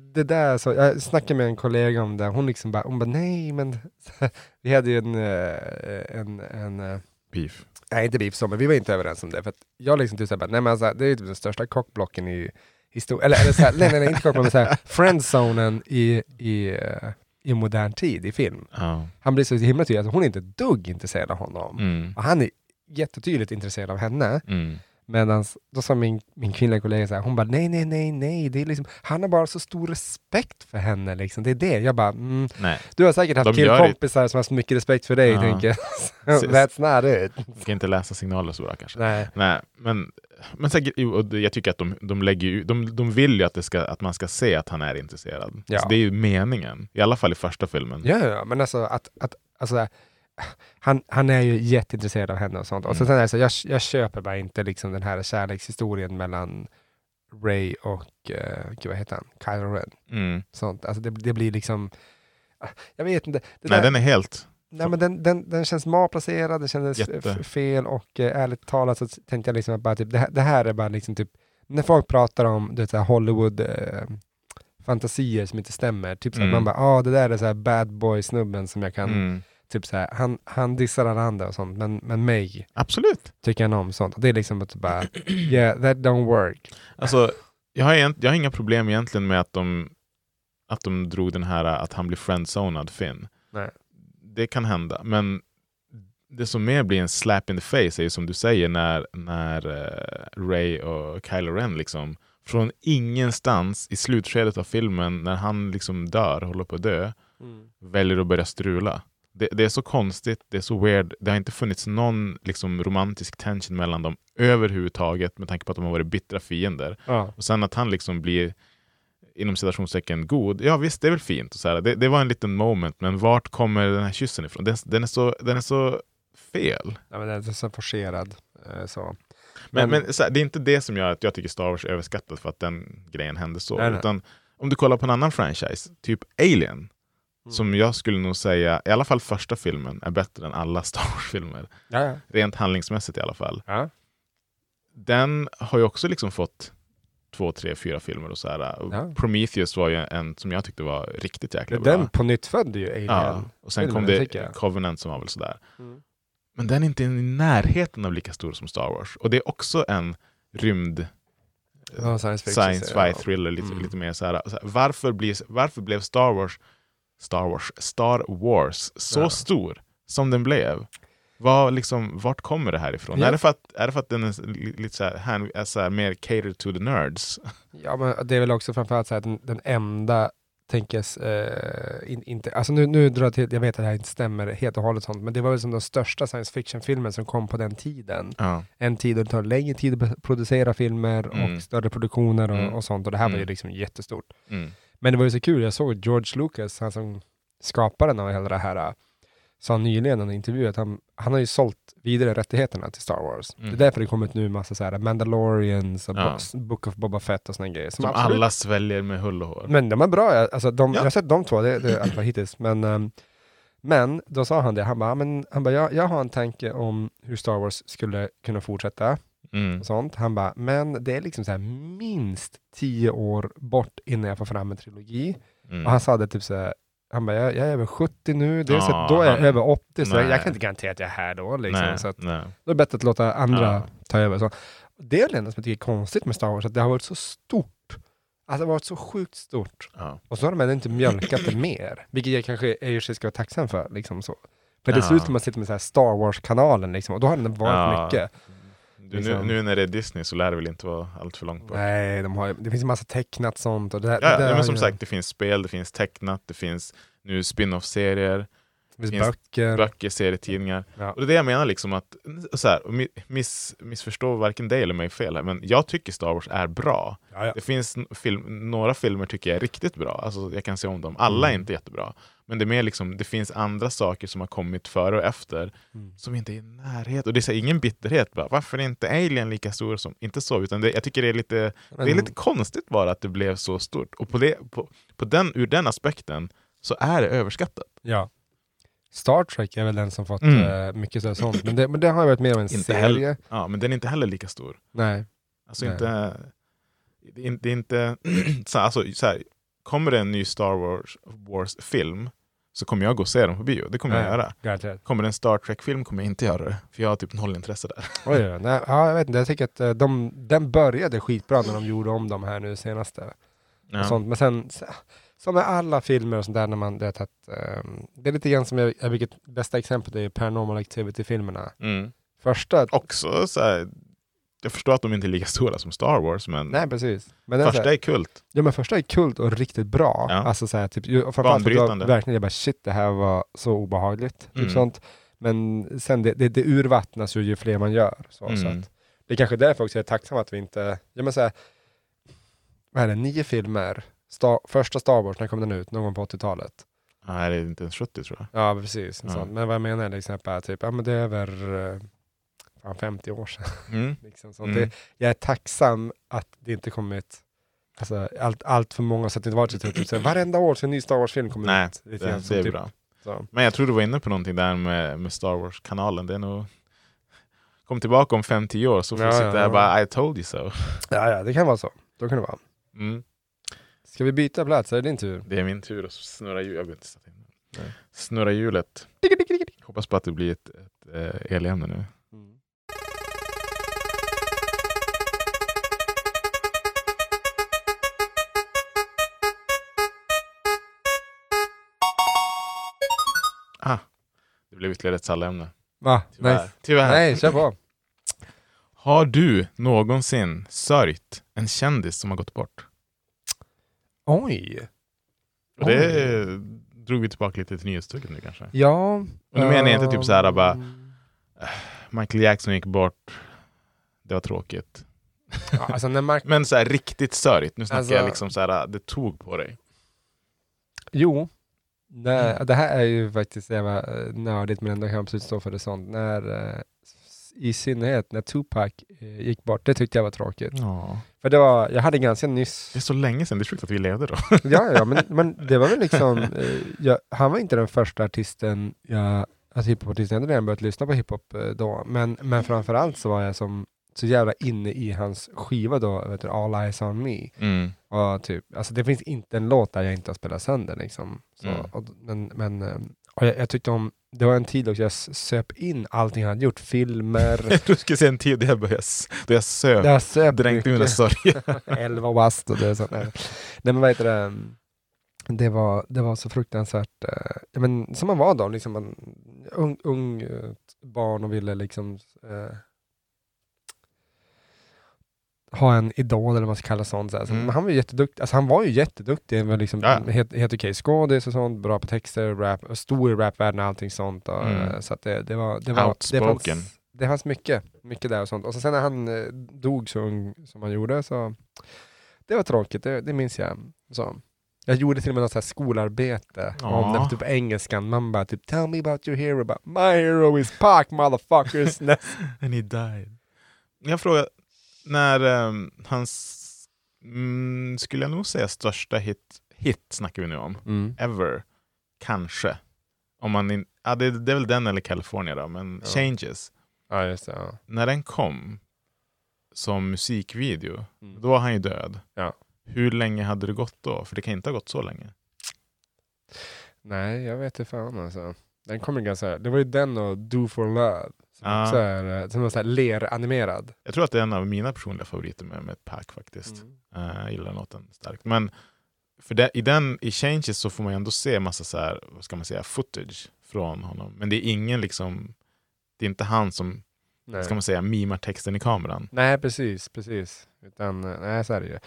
det där, så, jag snackade med en kollega om det, hon liksom bara, hon bara nej men vi hade ju en, eh, en, en eh, Beef. nej inte beef så, men vi var inte överens om det. För jag liksom typ såhär, nej men alltså, det är typ den största kockblocken i historien, eller, eller såhär, nej, nej nej inte kockblocken, men såhär, friendzonen i, i, eh, i modern tid i film. Ja. Han blir så himla tydlig, alltså, hon är inte ett dugg intresserad av honom. Mm. Och han är jättetydligt intresserad av henne. Mm. Medan då sa min, min kvinnliga kollega så här, hon bara nej, nej, nej, nej, det är liksom, han har bara så stor respekt för henne liksom. Det är det. Jag bara, mm, du har säkert haft killkompisar som har så mycket respekt för dig, Ja. tänker jag. That's not it. kan inte läsa signaler så bra kanske. Nej. Nej, men, men säkert, jag tycker att de, de lägger de, de vill ju att, det ska, att man ska se att han är intresserad. Ja. Så det är ju meningen, i alla fall i första filmen. Ja, ja, ja, men alltså att, att alltså, han, han är ju jätteintresserad av henne och sånt. Och så Mm. sen är det så, jag, jag köper bara inte liksom den här kärlekshistorien mellan Ray och, uh, gud vad heter han, Kylo Ren. Mm. Sånt. Alltså det, det blir liksom, ah, jag vet inte. Det Nej, där- den är helt... Nej, men den, den, den känns malplacerad, den kändes Jätte. fel och eh, ärligt talat så tänkte jag liksom att bara, typ, det, här, det här är bara liksom typ, när folk pratar om du vet, så här Hollywood eh, fantasier som inte stämmer, typ så att Mm. man bara, ah det där är så här bad boy snubben som jag kan, Mm. Typ så här, han, han dissar alla andra och sånt, men, men mig Absolut. tycker han om sånt. Och det är liksom att bara, yeah that don't work. Alltså, jag, har egent, jag har inga problem egentligen med att de, att de drog den här att han blir friendzonad Finn. Nej. Det kan hända, men det som mer blir en slap in the face är ju som du säger när, när eh, Ray och Kylo Ren liksom från ingenstans i slutskedet av filmen när han liksom dör, håller på att dö, väljer att börja strula. Det, det är så konstigt, det är så weird. Det har inte funnits någon liksom, romantisk tension mellan dem överhuvudtaget med tanke på att de har varit bittra fiender. Ja. Och sen att han liksom blir inom citationstecken god, ja visst det är väl fint. Och så här, det, det var en liten moment, men vart kommer den här kyssen ifrån? Den, den, är, så, den är så fel. Ja, men den är så forcerad. eh, Så. Men, Men- men här, det är inte det som gör att jag tycker Star Wars är överskattat för att den grejen hände så. Nej, nej. Utan om du kollar på en annan franchise, typ Alien, Mm. som jag skulle nog säga, i alla fall första filmen, är bättre än alla Star Wars-filmer. Ja. Rent handlingsmässigt i alla fall. ja. Den har ju också liksom fått två, tre, fyra filmer och så här. Ja. Prometheus var ju en som jag tyckte var riktigt jäkla bra. Den på nytt födde ju Alien. ja. Och sen kom det. Covenant som var väl sådär. Mm. Men den är inte i närheten av lika stor som Star Wars. Och det är också en rymd Ja, science science fi thriller, lite, Mm. lite mer så här. Så här, varför, blir, varför blev Star Wars Star Wars, Star Wars så Ja. stor som den blev? Vad, liksom, vart kommer det här ifrån? Ja. Är, det för att, är det för att den är li- lite så här, är så här mer catered to the nerds? Ja, men det är väl också framförallt så här, den, den enda tänkas, eh, in, inte, alltså nu, nu drar jag till, jag vet att det här inte stämmer helt och hållet sånt, men det var väl som den största science fiction-filmen som kom på den tiden. Ja. En tid då det tar längre tid att producera filmer Mm. och större produktioner och, Mm. och sånt, och det här var ju Mm. liksom jättestort. Mm. Men det var ju så kul, jag såg George Lucas, han som skaparen av hela det här, äh, sa nyligen i en intervju att han, han har ju sålt vidare rättigheterna till Star Wars. Mm. Det är därför det kommit nu massa så här Mandalorians och Ja. Bo- Book of Boba Fett och såna grejer. Som absolut- alla sväljer med hull och hår. Men de är bra, alltså, de, Ja. jag har sett de två, det, det är allt hittills. Men, ehm, men då sa han det, han bara, men, han bara jag, jag har en tanke om hur Star Wars skulle kunna fortsätta. Mm. Och sånt. Han bara, men det är liksom så här minst tio år bort innan jag får fram en trilogi. Mm. Och han sa det typ så här, han bara, jag, jag är över 70 nu, det är så Ja, då är jag han- över 80, så jag, jag kan inte garantera att jag är här då. Liksom. nej, Så att, nej. då är det bättre att låta andra Ja. ta över. Så. Det är det enda som jag tycker är konstigt med Star Wars, att det har varit så stort. Alltså det har varit så sjukt stort. Ja. Och så har de ändå inte mjölkat det mer, vilket jag kanske i och för sig ska vara tacksam för. Liksom så. För det ser ut som att man sitter med så Star Wars-kanalen, liksom, och då har den varit mycket. Du, nu, Liksom. nu när det är Disney så lär det väl inte vara allt för långt bort. Nej, de har, det finns en massa tecknat sånt. Och det, Ja, det ja, men som ju- sagt, det finns spel, det finns tecknat, det finns nu spin-off-serier, det finns böcker. böcker, serietidningar. Ja. Och det är det jag menar, liksom att, så här, miss, missförstå varken dig eller mig fel här, men jag tycker Star Wars är bra. Ja, ja. Det finns film, några filmer tycker jag är riktigt bra, alltså jag kan se om dem. Alla är Mm. inte jättebra. Men det är mer liksom, det finns andra saker som har kommit före och efter Mm. som inte är i närhet. Och det är här, ingen bitterhet bara, varför är inte Alien lika stor som, inte så, utan det, jag tycker det är lite det är lite konstigt bara att det blev så stort. Och på det, på, på den, ur den aspekten så är det överskattat. Ja. Star Trek är väl den som fått Mm. eh, mycket så- sånt, men det, men det har ju varit mer av en Inte serie. heller- Ja, men den är inte heller lika stor. Nej. Alltså Nej. inte... Det är, inte... så, alltså, så här, kommer det en ny Star Wars, Wars så kommer jag gå och se den på bio. Det kommer jag Nej, göra. Garanterat. Kommer det en Star Trek-film kommer jag inte göra det. För jag har typ noll intresse där. Oj, oj, nej, ja, jag vet inte, jag tycker att eh, de, den började skitbra när de gjorde om de här nu senaste. Ja. Och sånt. Men sen, så- som med alla filmer och sånt där, när man, det, att, ehm, det är lite grann som, jag, jag bästa exempel är Paranormal Activity-filmerna. Mm. Första, Också så här, jag förstår att de inte är lika stora som Star Wars, men Nej, precis. Men den är så första här- är kult. Ja men första är kult och riktigt bra. Ja. Alltså så här, typ, Banbrytande. jag verkligen jag bara shit det här var så obehagligt. Typ Mm. sånt. Men sen det, det, det urvattnas ju ju fler man gör. Så, så Mm. att, det är kanske därför också jag är tacksam att vi inte, ja men så här, vad är det, nio filmer, Star, första Star Wars, när kom den ut? Någon gång på 80-talet? Nej, det är inte ens 70 tror jag. Ja precis, Ja. men vad jag menar är exempel, typ, ja men det är över eh, fan 50 år sedan. Mm. Liksom. Så Mm. det, jag är tacksam att det inte kommit alltså, allt, allt för många, så att det inte varit så typ, så varenda år så en ny Star Wars-film kommer Nej, ut. Det, det som är typ, bra. Så. Men jag tror du var inne på någonting där med, med Star Wars-kanalen. Det är nog... Kom tillbaka om 5-10 år så får Ja, du sitta ja, här ja. och bara I told you so. Ja, ja, det kan vara så. Då kan det vara. Mm. Ska vi byta plats? Är det din tur? Det är min tur att snurra hjulet. Det. Snurra hjulet. Hoppas på att det blir ett, ett eh, elämne nu. Det blev ytterligare ett sallämne. Va? Tyvärr. Nej. Tyvärr. Nej, kör på. Har du någonsin sörjt en kändis som har gått bort? Oj. Och det drog vi tillbaka lite till nyhetstugget nu kanske. Ja. Och nu menar jag inte typ så här bara ehm, Michael Jackson gick bort. Det var tråkigt. Ja, alltså Mark... Men så här riktigt sörjigt. Nu snackar Alltså- jag liksom så här, det tog på dig. Jo. Nej, Mm. Det här är ju faktiskt jävla eh, nördigt men ändå kan jag absolut stå för det sånt. När, eh, I synnerhet när Tupac eh, gick bort, det tyckte jag var tråkigt. Ja. För det var, jag hade ganska nyss Det är så länge sedan, det är sjukt att vi levde då. ja, ja, men, men det var väl liksom, jag, han var inte den första artisten jag, alltså hiphopartisten, jag hade redan börjat lyssna på hiphop då, men, men framförallt så var jag som så jävla inne i hans skiva då, vet du, All Eyes On Me. Mm. Och typ, alltså det finns inte en låt där jag inte har spelat sönder liksom. Så, Mm. och, men men eh, och jag, jag tyckte om, det var en tid också jag söp in allting han hade gjort, filmer, Du skulle säga en tid där jag började, då jag söp. jag söp Dränkte mina sorger. Elva wast och det sånt. Nej. Nej men vad heter det? Det var, det var så fruktansvärt, eh, men som man var då, liksom man, ung, ung eh, barn och ville liksom eh, ha en idol eller vad man ska kalla sånt. Så Mm. men han var ju jätteduktig, alltså han var ju jätteduktig, han var liksom Ja. helt, helt okej skådis och sånt, bra på texter, rap, stor i rapvärlden och allting sånt. Och, Mm. eh, Så att det, det var, det var det Outspoken. fanns, det fanns mycket, mycket där och sånt. Och så sen när han eh, dog så ung som han gjorde så det var tråkigt, det, det minns jag. Så. Jag gjorde till och med något så här skolarbete om Ja. det typ engelskan. Man bara typ “Tell me about your hero”. Bara, “My hero is Pac motherfuckers”. And he died. Jag frågar, när um, hans, mm, skulle jag nog säga största hit, hit snackar vi nu om, mm. ever, kanske. Om man in, ja, det, det är väl den eller California då, men Ja. Changes. Ja, det. Ja. När den kom som musikvideo, Mm. då var han ju död. Hur länge hade det gått då? För det kan inte ha gått så länge. Nej, jag vet inte fan alltså. Den kommer ganska, det var ju den och Do for Love. Som Ja. också är, eh, som så här ler-animerad. Jag tror att det är en av mina personliga favoriter med, med Pack faktiskt. Mm. Eh, jag gillar låten starkt. Men för det, i den, i Changes så får man ju ändå se massa så här, vad ska man säga, footage från honom. Men det är ingen liksom, det är inte han som, Nej. ska man säga, mimar texten i kameran. nej, precis, precis. Utan, eh, nej, så är det ju.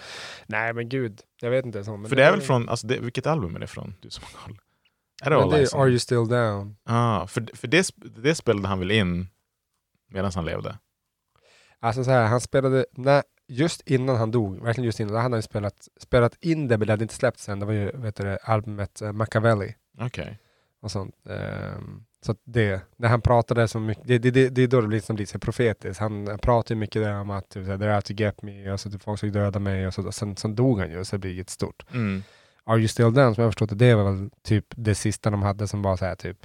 Nej, men gud, jag vet inte. Så, men för det är väl från, alltså det, vilket album är det från? Du som har koll. Är det men det är? Are You Still Down? Ah, för för det, det spelade han väl in medan han levde? Alltså så här, han spelade, när, just innan han dog, verkligen just innan, då hade han spelat, spelat in det, men det hade inte släppts än. Det var ju vet du, det, albumet uh, Machiavelli Okej. och sånt. Ehm, så det, när han pratade så mycket, det, det, det, det är då det blir som lite profetiskt. Han pratar ju mycket där om att typ, they're out to get me, och så typ, folk ska döda mig, och, så, och sen, sen dog han ju, så blir det jättestort. Mm. Are You Still Down, som jag förstått det, det var väl typ det sista de hade som var så här typ,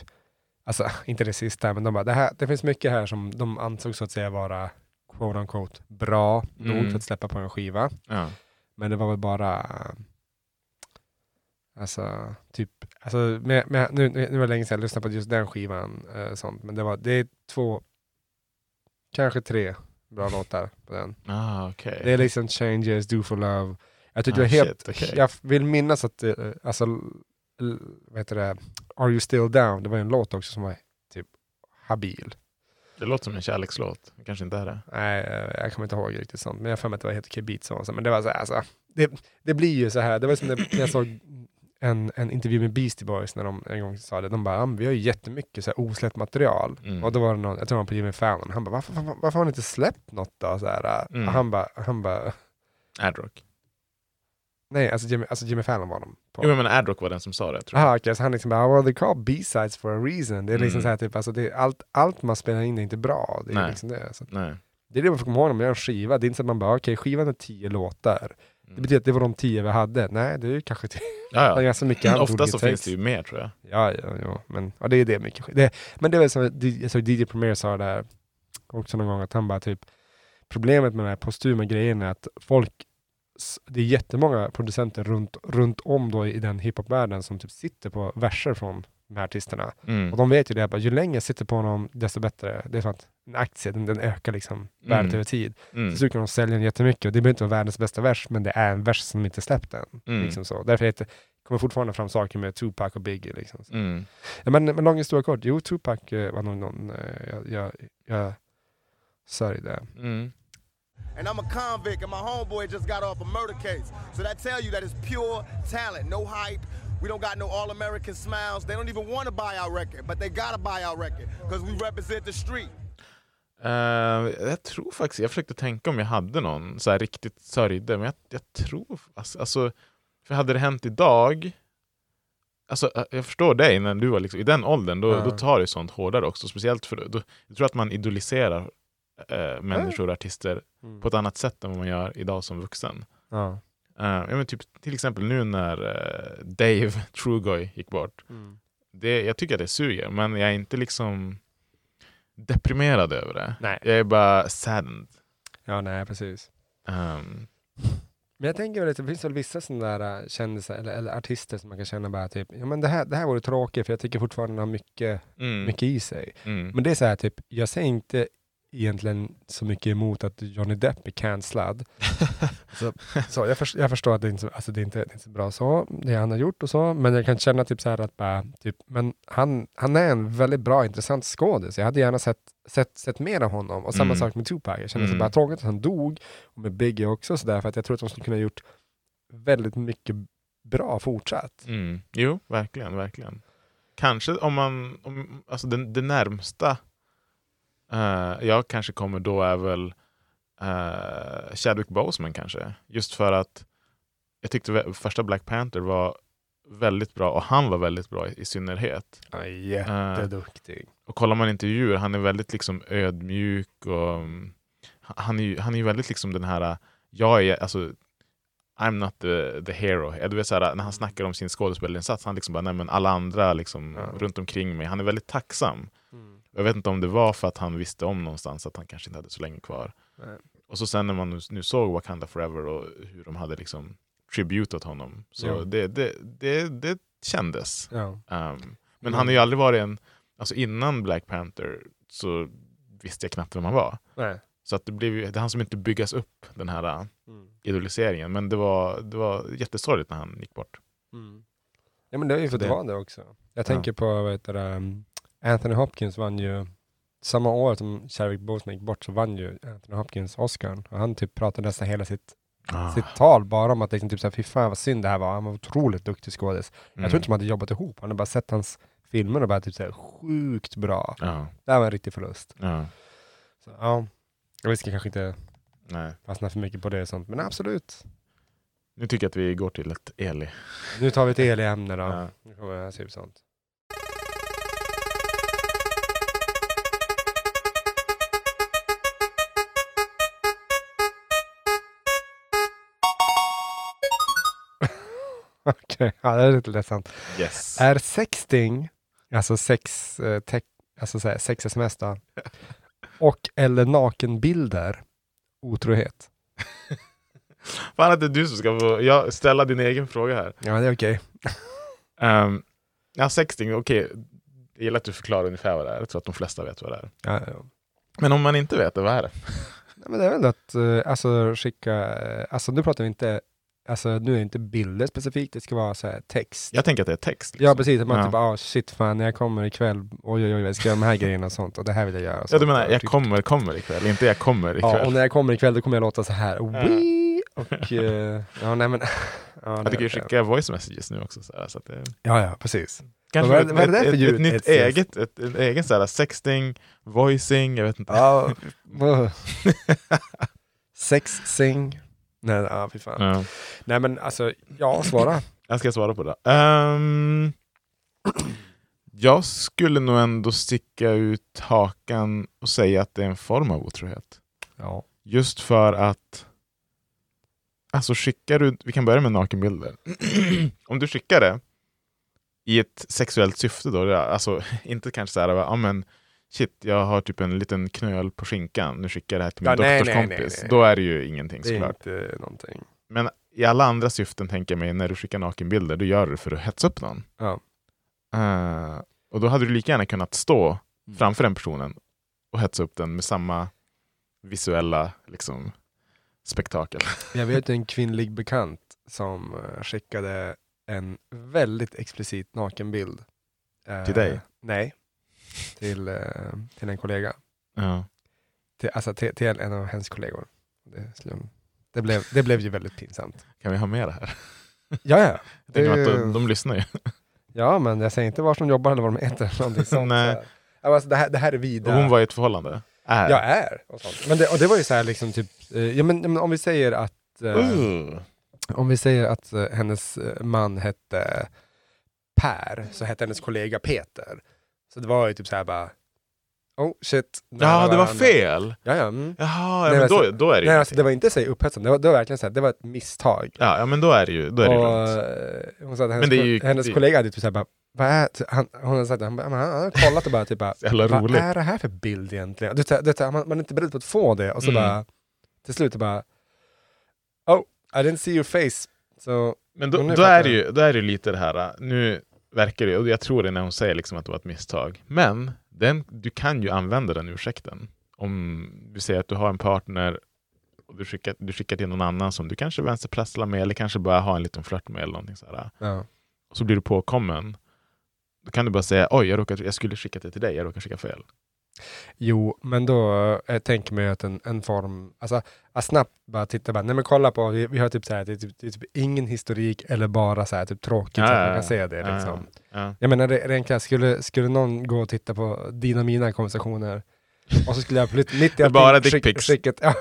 alltså inte det sista, men de bara, det, här, det finns mycket här som de ansåg så att säga vara quote unquote bra nog Mm. för att släppa på en skiva. Ja. Men det var väl bara, alltså typ, alltså med, med, nu, nu var det länge sedan jag lyssnade på just den skivan, eh, sånt, men det var, det är två, kanske tre bra låtar på den. Ah, okej. Det är liksom Changes, Do for Love. Jag tyckte Ah, det var helt, shit, okej. jag vill minnas att, eh, alltså, l- vad heter det, Are You Still Down, det var en låt också som var typ habil. Det låter som en kärlekslåt. Kanske inte är det. Nej, eh, jag kommer inte ihåg riktigt sånt, men jag har för mig att det var helt beat så. Men det var så här, alltså, det, det blir ju så här, det var som när jag såg en, en intervju med Beastie Boys när de en gång sa det, de bara, "Ja, men vi har ju jättemycket så här osläppt material. Mm. Och då var det någon, jag tror det var på Jimmy Fallon, han bara, varför, varför, varför har ni inte släppt något då? Så här, äh, Mm. han bara, han bara, Adrock. Nej, alltså Jimmy, alltså Jimmy Fallon var de på. Jo men Adrock var den som sa det. Tror jag. Aha, okej, så han liksom bara, well they call B-sides for a reason. Det är liksom Mm. så här, typ, alltså det, allt, allt man spelar in är inte bra. Det är Nej. liksom det. Så Nej. det är det man får komma ihåg när man gör en skiva. Det är inte så att man bara, okej, skivan är tio låtar. Det betyder att det var de tio vi hade. Nej, det är ju kanske tio. Ja, ja. ganska mycket Ofta så text. finns det ju mer tror jag. Ja, ja, ja. Men ja, det är det mycket. Det, men det är väl som jag såg DJ Premier sa där också någon gång att han bara typ Problemet med den här postuma grejen är att folk det är jättemånga producenter runt, runt om då i den hiphopvärlden som typ sitter på verser från de här artisterna. Mm. Och de vet ju det, att ju längre jag sitter på honom, desto bättre. Det är som att en aktie, den, den ökar liksom värdet Mm. över tid. Mm. Så kan de sälja den jättemycket och det behöver inte vara världens bästa vers, men det är en vers som inte släppt än. Mm. Liksom så. Därför heter, kommer fortfarande fram saker med Tupac och Biggie. Liksom. Mm. Ja, men, men lång historia kort, jo Tupac eh, var nog någon, eh, jag, jag, jag sörjde. Mm. And I'm a convict, and my homeboy just got off a murder case. So that tell you that it's pure talent, no hype. We don't got no all-American smiles. They don't even want to buy our record, but they gotta buy our record because we represent the street. Eh, jag tror faktiskt, jag försökte tänka om jag hade någon så här riktigt sörjde, men jag, jag tror, alltså, alltså, för hade det hänt idag, alltså eh, jag förstår dig när du var liksom, i den åldern, då, Ja. då tar det sånt hårdare också, speciellt för då, jag tror att man idoliserar eh, människor och artister på ett annat sätt än vad man gör idag som vuxen. Ja. Eh, ja, men typ, till exempel nu när eh, Dave Trugoy gick bort, det, jag tycker att det suger, men jag är inte liksom deprimerad över det. Nej. Jag är bara saddened. ja, nej precis. Um, Men jag tänker väl att det finns väl vissa sådana där äh, kändisar eller, eller artister som man kan känna bara typ, ja men det här, det här vore tråkigt för jag tycker fortfarande den har mycket, mm, mycket i sig. mm, Men det är så här typ, jag säger inte egentligen så mycket emot att Johnny Depp är cancellad. så, så jag, förstår, jag förstår att det inte, alltså det är inte det är inte så bra så, det han har gjort och så, men jag kan känna typ så här att bara, typ, men han, han är en väldigt bra, intressant skådis. Jag hade gärna sett, sett, sett mer av honom. Och samma Mm. sak med Tupac. Jag känner så Mm. bara tråkigt att han dog, och med Biggie också så där, för att jag tror att de skulle kunna gjort väldigt mycket bra fortsatt. mm. Jo, verkligen, verkligen. Kanske om man, om, alltså det, det närmsta eh, jag kanske kommer då är väl uh, Chadwick Boseman kanske. Just för att jag tyckte första Black Panther var väldigt bra och han var väldigt bra i, i synnerhet. Ja, jätteduktig. Och kollar man intervjuer, han är väldigt liksom ödmjuk och mm, han är ju han är väldigt liksom den här, jag är, alltså I'm not the, the hero. Du vet, så här, när han snackar om sin skådespelarinsats, han liksom bara, nej men alla andra liksom, Ja. runt omkring mig, han är väldigt tacksam. Jag vet inte om det var för att han visste om någonstans att han kanske inte hade så länge kvar. Nej. Och så sen när man nu, nu såg Wakanda Forever och hur de hade liksom tributat honom, så Ja. det, det, det, det kändes. Ja. Um, men Mm. han har ju aldrig varit en, alltså innan Black Panther så visste jag knappt vem han var. Nej. Så att det, blev ju, det hann som inte byggas upp den här uh, idoliseringen. Men det var, det var jättesorgligt när han gick bort. Ja men det har ju fått det- det också. Jag tänker på, vad heter det, um, Anthony Hopkins vann ju, samma år som Chadwick Boseman gick bort så vann ju Anthony Hopkins Oscar. Och han typ pratade nästan hela sitt, Ah. sitt tal bara om att liksom typ såhär, fy fan vad synd det här var. Han var otroligt duktig skådis. Mm. Jag tror inte de hade jobbat ihop. Han hade bara sett hans filmer och bara typ såhär, sjukt bra. Ja, Det här var en riktig förlust. ja, Så, ja. Vi ska kanske inte nej. fastna för mycket på det och sånt, men absolut. Nu tycker jag att vi går till ett Eli. Nu tar vi ett el-ämne då. Ja. Nu kommer jag typ sånt. Okej, ja, det är lite ledsamt. Yes. Är sexting, alltså sex, eh, tech, alltså så här, sex sms då, och eller nakenbilder otrohet? Fan att det är du som ska få jag, ställa din egen fråga här. Ja, det är okej. Um, ja, sexting, okej. Jag gillar att du förklarar ungefär vad det är. Jag tror att de flesta vet vad det är. Ja, ja. Men om man inte vet det, vad är det? Nej, men det är väl att eh, alltså, skicka, eh, alltså nu pratar vi inte alltså nu är det inte bilder specifikt, det ska vara så här text. Jag tänker att det är text. Ja precis, att man Ja. typ ah shit fan när jag kommer ikväll, oj oj oj jag ska göra de här grejerna och sånt och det här vill jag göra. och Ja, du menar, jag typ- kommer, kommer ikväll, inte jag kommer ikväll. Ja, och när jag kommer ikväll då kommer jag låta så här. Wii! Och eh, ja, nej men. Ja, jag tycker vi skickar voice messages nu också. Så här, så att det, Ja, ja, precis. kanske vad vad är det där för ljud? ett nytt eget, ett, ett egen så här, sexting, voicing, jag vet inte. Ja. Sex, sing. Nej, ja, fy fan. Ja. Nej men alltså, ja, svara. Jag ska svara på det. Ehm, jag skulle nog ändå sticka ut hakan och säga att det är en form av otrohet. Ja. Just för att Alltså skickar du, vi kan börja med nakenbilder. Om du skickar det i ett sexuellt syfte då, alltså inte kanske så här, ja men shit, jag har typ en liten knöl på skinkan, nu skickar jag det här till min Ja, doktorskompis. Då är det ju ingenting Det är såklart. Men i alla andra syften tänker jag mig, när du skickar nakenbilder, då gör du det för att hetsa upp någon. Ja. Eh, och då hade du lika gärna kunnat stå Mm. framför den personen och hetsa upp den med samma visuella liksom, spektakel. Jag vet en kvinnlig bekant som eh, skickade en väldigt explicit nakenbild. Eh, Till dig? Nej. Till, eh, till en kollega. Ja. Till, alltså till, till en av hennes kollegor. Det, det, blev, det blev ju väldigt pinsamt. Kan vi ha med det här? Ja, ja. Det- att de, de lyssnar ju. Ja, men jag säger inte var de jobbar eller vad de heter. eller Någonting sånt. Nej. Så. Ja, Alltså, det, här, det här är Och vida. hon var i ett förhållande. Är. Jag är. Och, sånt. Men det, och det var ju så här liksom typ, eh, ja, men, men om vi säger att eh, Uh. Om vi säger att eh, hennes man hette Per, så hette hennes kollega Peter. Så det var ju typ så här bara, oh shit. Ja, det var fel! Ja, ja. Mm. Jaha, ja, Nej, men alltså- då, är det ju Nej, alltså, det var inte så upphetsande, det var, det var verkligen så här, det var ett misstag. ja, ja, men då är det ju, då är det ju och, lugnt. eh, hon sa att hennes, ju- hennes det kollega hade typ så här bara, vad är, han, hon hade sagt, han, han, har kollat och bara typ bara, vad är det här för bild egentligen? Du, du, man, man är inte beredd på att få det och så Mm. bara, till slut bara, oh, I didn't see your face. Så Men då, då, är det ju, då är det ju lite det här, äh, nu verkar det, och jag tror det när hon säger liksom att det var ett misstag, men den, du kan ju använda den ursäkten. Om du säger att du har en partner och du skickar, du skickar till någon annan som du kanske vänsterprasslar med eller kanske bara har en liten flört med eller någonting sådär. ja. Och så blir du påkommen. Då kan du bara säga oj, jag, råkade, jag skulle skicka det till dig, jag råkade skicka fel. Jo, men då äh, tänker man ju att en, en form, alltså att snabbt bara titta bara, nej men kolla på, vi, vi har typ så här, det är typ, det är typ ingen historik eller bara så här typ tråkigt Ja, så att ja, man kan ja. se det Ja, liksom. Ja. Jag menar re- rent skulle, skulle någon gå och titta på dina och mina konversationer och så skulle jag plut- mitt i allting bara skick- skickat- ja,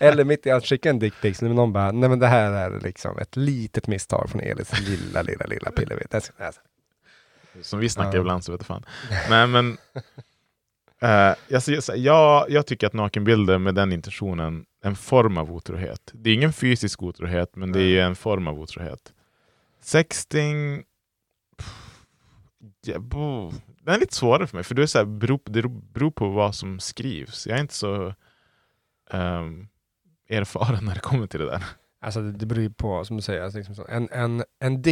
Eller mitt i allt skicka en dickpics, men någon bara, nej men det här är liksom ett litet misstag från Elis lilla, lilla, lilla alltså, Som vi snackar Ja. ibland så vet jag fan. Nej men, eh, jag, säger så här, jag, jag tycker att nakenbilder med den intentionen är en form av otrohet. Det är ingen fysisk otrohet, men det är en form av otrohet. Sexting, pff, ja, den är lite svårare för mig, för det, är så här, beror, det beror på vad som skrivs. Jag är inte så um, erfaren när det kommer till det där. Alltså det, det beror ju på, som du säger, alltså liksom en, en, en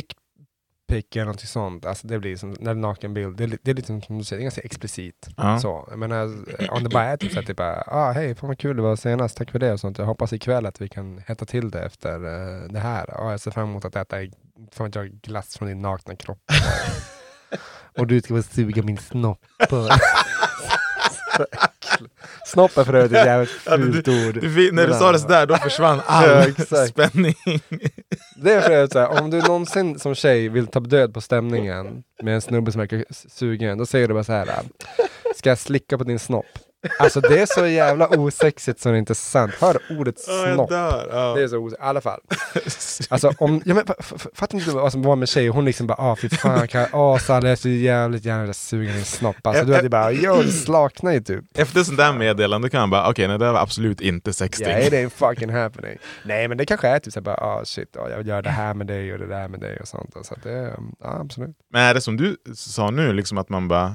dickpic eller något sånt, alltså det blir som när det är en nakenbild, det det är lite som du säger, det är ganska explicit. Ja. Så, menar, om det bara är typ såhär, typ bara, ah, hej, fan vad kul det var senast, tack för det och sånt. Jag hoppas ikväll att vi kan hetta till det efter eh, det här. Ah, jag ser fram emot att äta, fan jag, glass från din nakna kropp. och du ska få suga min snopp. Snopp är för övrigt ett jävligt fult ord. När du sa det sådär, då försvann all Ja, spänning. Det är för övrigt såhär, om du någonsin som tjej vill ta död på stämningen med en snubbe som verkar sugen, då säger du bara så här. Ska jag slicka på din snopp? Alltså det är så jävla osexigt så det är inte sant. Hör ordet snopp. Det är så osexigt. I alla fall. Alltså om, ja, men, fattar inte du vad som var med tjej, hon liksom bara ah fy fan, kan, åh Sally jag är så jävligt gärna vilja suga din snopp. Alltså du hade bara, jo det slaknar ju typ. Efter sånt där meddelande kan man bara, okej, nej, det var absolut inte sexting. Ja, det är fucking happening. Nej men det kanske är typ såhär bara, ah shit, ah, jag vill göra det här med dig och det där med dig och sånt. Så att det, ja absolut. Men är det som du sa nu, liksom att man bara,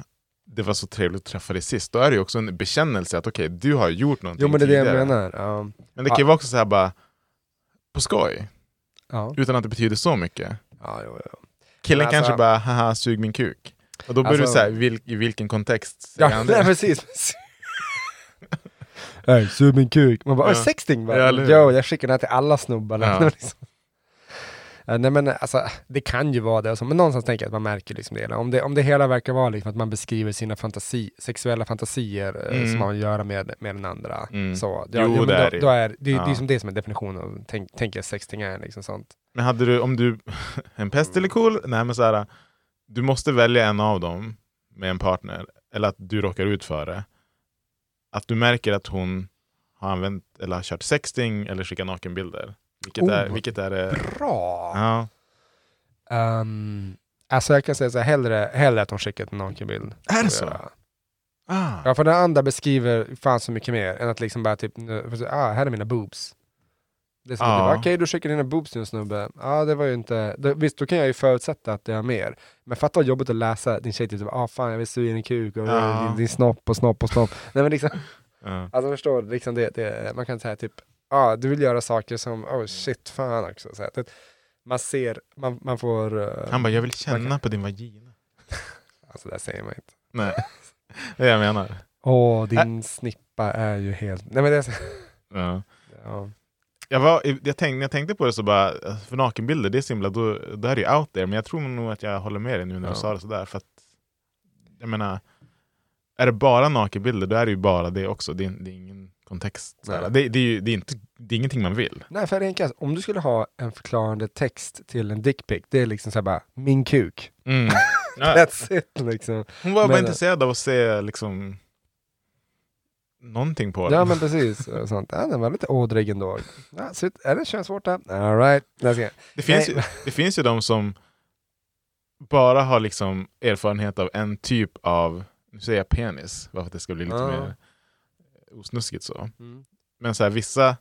det var så trevligt att träffa dig sist, då är det ju också en bekännelse att okej, du har gjort någonting Jo men det är det jag tidigare. menar. Ja. Men det kan ju vara också så här bara, på skoj, Ja. utan att det betyder så mycket. Ja, jo, jo. Killen alltså- kanske bara, haha, sug min kuk. Och då börjar du Alltså- säga vil, i vilken kontext säger Ja, han nej, det? precis. Nej, sug min kuk. Man bara, Ja. sexting bara. Ja, jo, jag skickar den här till alla snubbar. Ja. Eh, nej men alltså, det kan ju vara det, men någonstans tänker jag att man märker liksom det. Om det, om det hela verkar vara liksom att man beskriver sina fantasi, sexuella fantasier eh, Mm. som man vill göra med, med den andra. Mm. Så, Jo, men det är då, det ju. då är, det, det är Ja. som det som är definitionen av tänk, tänker sexting är. Liksom sånt. Men hade du, om du, en pest eller cool? Nej men så här, du måste välja en av dem med en partner, eller att du råkar ut för det. Att du märker att hon har använt eller har kört sexting eller skickat nakenbilder. Vilket, Oh. är, vilket är det? Bra! Ja. Um, alltså jag kan säga så här, hellre, hellre att de skickar en nakenbild. Är det så? Ja. Ah. Ja, för den andra beskriver fan så mycket mer än att liksom bara typ, ah, här är mina boobs. Det är som typ, okej du skickar dina boobs till en snubbe, ja det var ju inte, det, visst då kan jag ju förutsätta att det är mer. Men fatta vad jobbigt att läsa din tjej typ, ah fan jag vill suga in en kuk och Ja. din, din snopp och snopp och snopp. Nej men liksom, Ja. alltså förstår du, liksom det, det, man kan säga typ, ah du vill göra saker som, oh shit fan också. Så att man ser, man, man får, eh, Han bara, jag vill känna Man på din vagina. alltså det säger man inte. Nej, det är jag menar. Åh, din snippa är ju helt, nej men det, Ja. ja. Jag, var, jag, tänkte, jag tänkte på det så bara, för nakenbilder, det är så himla, då, då är det ju out there. Men jag tror nog att jag håller med dig nu när Ja. du sa det sådär. För att, jag menar, är det bara nakenbilder, då är det ju bara det också. Det det är ingen kontext. Det, det, är ju, det, är inte, det är ingenting man vill. Nej, för enkelt, om du skulle ha en förklarande text till en dickpic, det är liksom såhär bara, min kuk. Mm. Ja. That's it liksom. Hon var bara intresserad av att se liksom, någonting på Ja den. men precis. Sånt. Ja, den var lite ådrig ändå. Ja, så, är det könsvårta? Alright. Det finns, ju, det finns ju de som bara har liksom erfarenhet av en typ av, nu säger jag penis, bara för att det ska bli lite Ja. mer osnuskigt så. Mm. Men så här, vissa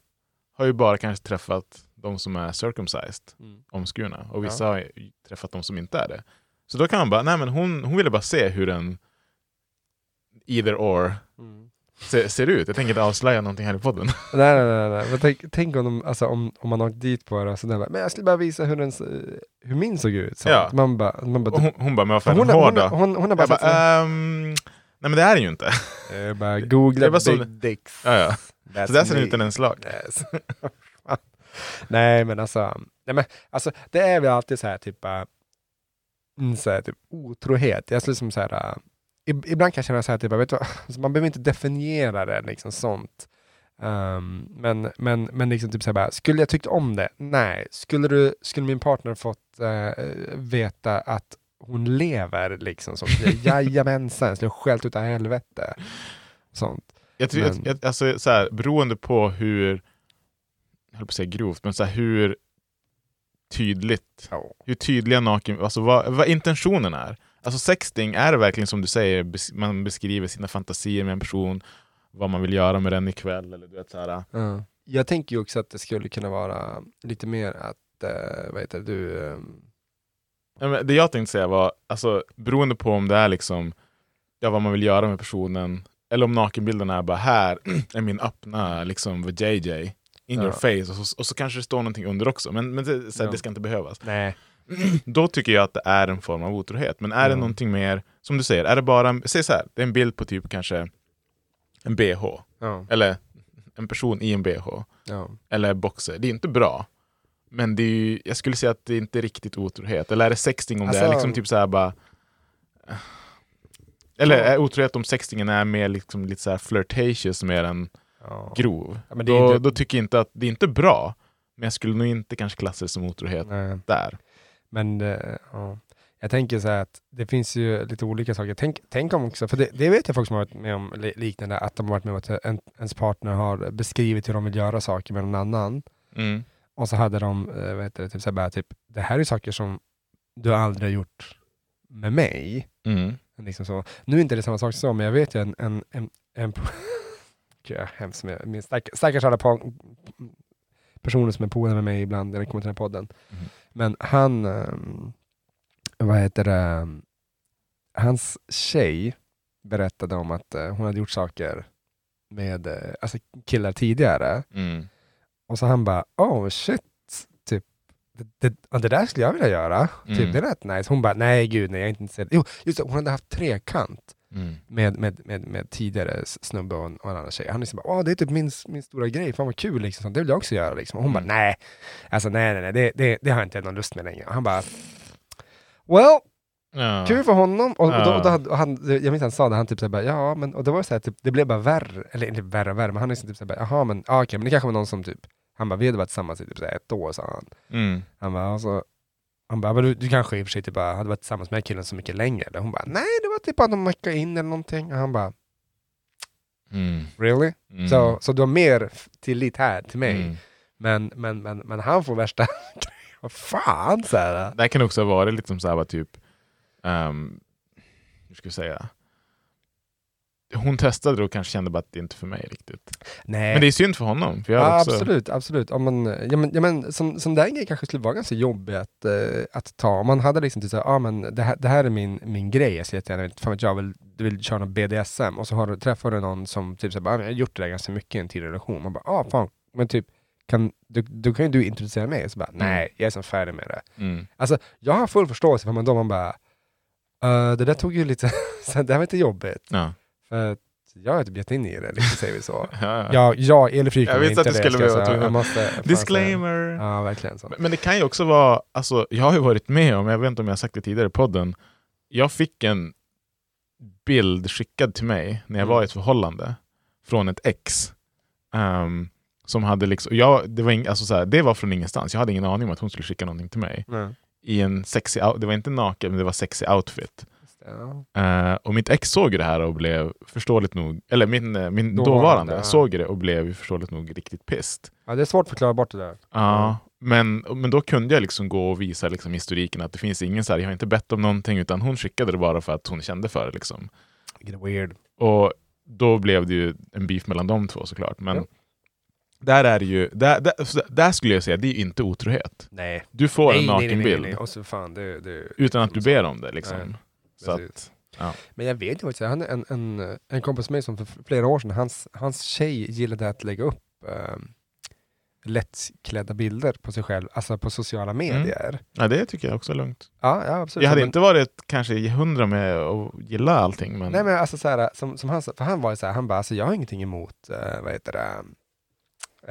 har ju bara kanske träffat de som är circumcised, Mm. omskurna, och vissa har ju träffat de som inte är det. Så då kan man bara, nej men hon, hon ville bara se hur en either or Mm. ser, ser ut. Jag tänker inte avslöja någonting här i podden. Nej, nej, nej. nej. Men tänk, tänk om, de, alltså, om, om man åkt dit på det och sådär, men jag skulle bara visa hur, den, hur min såg ut. Så Ja. Man bara, man bara, hon, hon bara, men varför är hon, den hon, hård hon, då? hon, hon har bara, Jag bara, nej men det är det ju inte. Jag bara googla det var så- big dicks. Ja, ja. That's Så där ser me. ut en en slag. Yes. nej men alltså, nej men alltså det är väl alltid så här typ, äh, mm, så här, typ otrohet. Jag skulle som så här, äh, ib- ibland kan jag känna så här, typ, vet du, alltså, man behöver inte definiera det liksom sånt. Ehm, men men, men liksom typ så här, bara, skulle jag tyckt om det? Nej. Skulle, du, skulle min partner fått äh, veta att hon lever liksom så, jajamensan, skulle jag skällt ut av helvete. Sånt. Jag tror, Men- jag, alltså, så här, beroende på hur, jag höll på att säga grovt, men så här, hur tydligt, hur tydliga naken, alltså vad, vad intentionen är. Alltså sexting, är det verkligen som du säger, man beskriver sina fantasier med en person, vad man vill göra med den ikväll, eller du vet så här. Ja. Jag tänker ju också att det skulle kunna vara lite mer att, eh, vad heter det, du... Ja, men Det jag tänkte säga var, alltså, beroende på om det är liksom, ja, vad man vill göra med personen, eller om nakenbilden är bara här är min öppna liksom JJ in Ja. your face, och så, och så kanske det står någonting under också, men, men det, så här, Ja. det ska inte behövas. nej. Då tycker jag att det är en form av otrohet. Men är det Ja. någonting mer, som du säger, är det bara, säg så här, det är en bild på typ kanske en bh, Ja, eller en person i en bh, eller boxer. Det är inte bra. Men det är ju, jag skulle säga att det är inte riktigt otrohet. Eller är det sexting om det är Alltså- liksom typ så bara... Eller Ja. är otrohet om sextingen är mer liksom lite så här flirtatious mer än ja. grov. Ja, är då, inte- då tycker jag inte att det är inte bra. Men jag skulle nog inte kanske klassa det som otrohet Nej. där. Men det, ja. jag tänker så här att det finns ju lite olika saker. Tänk, tänk om också, för det, det vet jag folk som har varit med om li- liknande, att de har varit med om att en, ens partner har beskrivit hur de vill göra saker med någon annan. Mm. Och så hade de, eh, vad heter det, typ så här bara, typ, det här är saker som du aldrig har gjort med mig. Mm. Liksom så. Nu är inte det samma sak som, men jag vet ju en, en, en, en Gud, hemskt med min stack, stackars alla personer som är polare med mig ibland när det kommer till den här podden. Mhm. Men han, ehm, vad heter det, hans tjej berättade om att eh, hon hade gjort saker med eh, alltså killar tidigare. Mm. Och så han bara, oh shit, typ, det, det, det där skulle jag vilja göra. Mm. Typ, det är rätt nice. Hon bara, nej gud, nej jag är inte intresserad. Jo, just det, hon hade haft trekant Mm. med, med, med, med tidigare snubbe och en, och en annan tjej. Han liksom bara, åh det är typ min, min stora grej, fan vad kul liksom, det vill jag också göra liksom. Och hon Mm. bara, nej, alltså nej nej nej, det, det, det har jag inte någon lust med längre. Och han bara, well, Ja. kul för honom. Och, och, då, Ja. och då hade, och han, jag minns han sa det, han typ såhär, ja men, och det var så här, typ, det blev bara värre, eller inte värre och värre, men han liksom typ såhär, jaha men, ah, okej, men det kanske var någon som typ, han bara, vi hade varit tillsammans i typ ett år, sa han. Mm. Han bara, alltså, han bara, du, du kanske i och för sig typ bara hade varit tillsammans med den här killen så mycket längre. Hon bara, nej det var typ bara någon vecka in eller någonting. Och han bara, Mm. really? Mm. Så, så du har mer tillit här till mig. Mm. Men, men, men, men han får värsta Vad fan så här. Det här kan också varit lite som så här, typ, um, hur ska jag säga? Hon testade och kanske kände bara att det inte är för mig riktigt. Nej. Men det är synd för honom. För Ja, också, absolut, absolut. Om man, ja, men, ja, men, som, som den grej kanske skulle vara ganska jobbig att, eh, att ta. Om man hade liksom typ såhär, ah, men det, här, det här är min, min grej, jag ser jättegärna, fan vet jag, vill, du vill köra någon BDSM och så har du, träffar du någon som typ såhär, ah, jag har gjort det där ganska mycket i en tidigare relation. Man bara, ah fan, men typ, kan, då, då kan ju du introducera mig. Så bara, nej, jag är som färdig med det. Mm. Alltså, jag har full förståelse för man då man bara, "Eh, det där tog ju lite, så det här var lite jobbigt. Ja. För att jag har typ gett in i det, liksom, säger vi så. Ja, ja. Ja, Jag kommer inte det. skulle jag behöva ta jag måste. Disclaimer! Ja, verkligen. Så. Men- Men det kan ju också vara, alltså, jag har ju varit med om, jag vet inte om jag har sagt det tidigare i podden, jag fick en bild skickad till mig när jag Mm. var i ett förhållande från ett ex. ehm, som hade liksom, jag, det, var ing, alltså så här, det var från ingenstans, jag hade ingen aning om att hon skulle skicka någonting till mig. Nej. I en sexy, det var inte naken, men det var sexy outfit. Ja. Eh, och mitt ex såg det här och blev förståeligt nog, eller min, eh, min Dåvarande, dåvarande, ja. såg det och blev förståeligt nog riktigt pissed. ja, det är svårt att förklara bort det där. Ja, men, men då kunde jag liksom gå och visa liksom historiken att det finns ingen så här, jag har inte bett om någonting utan hon skickade det bara för att hon kände för det. Liksom. Weird. Och då blev det ju en beef mellan de två såklart. Men Ja. där är ju, där, där, där skulle jag säga, det är ju inte otrohet. Nej. Du får en nej, nej, nej, nakenbild nej, nej. Och så fan, det, det, utan att du ber om det. Liksom. Så att, ja. Men jag vet ju faktiskt, han är en, en, en kompis med mig som för flera år sedan, hans, hans tjej gillade att lägga upp um, lättklädda bilder på sig själv, alltså på sociala medier. ja, det tycker jag också är lugnt. Ja, ja absolut. Jag hade Men- inte varit kanske hundra med att gilla allting. Men, Nej men alltså såhär, som, som han för han var ju såhär, han bara, alltså jag har ingenting emot, uh, vad heter det,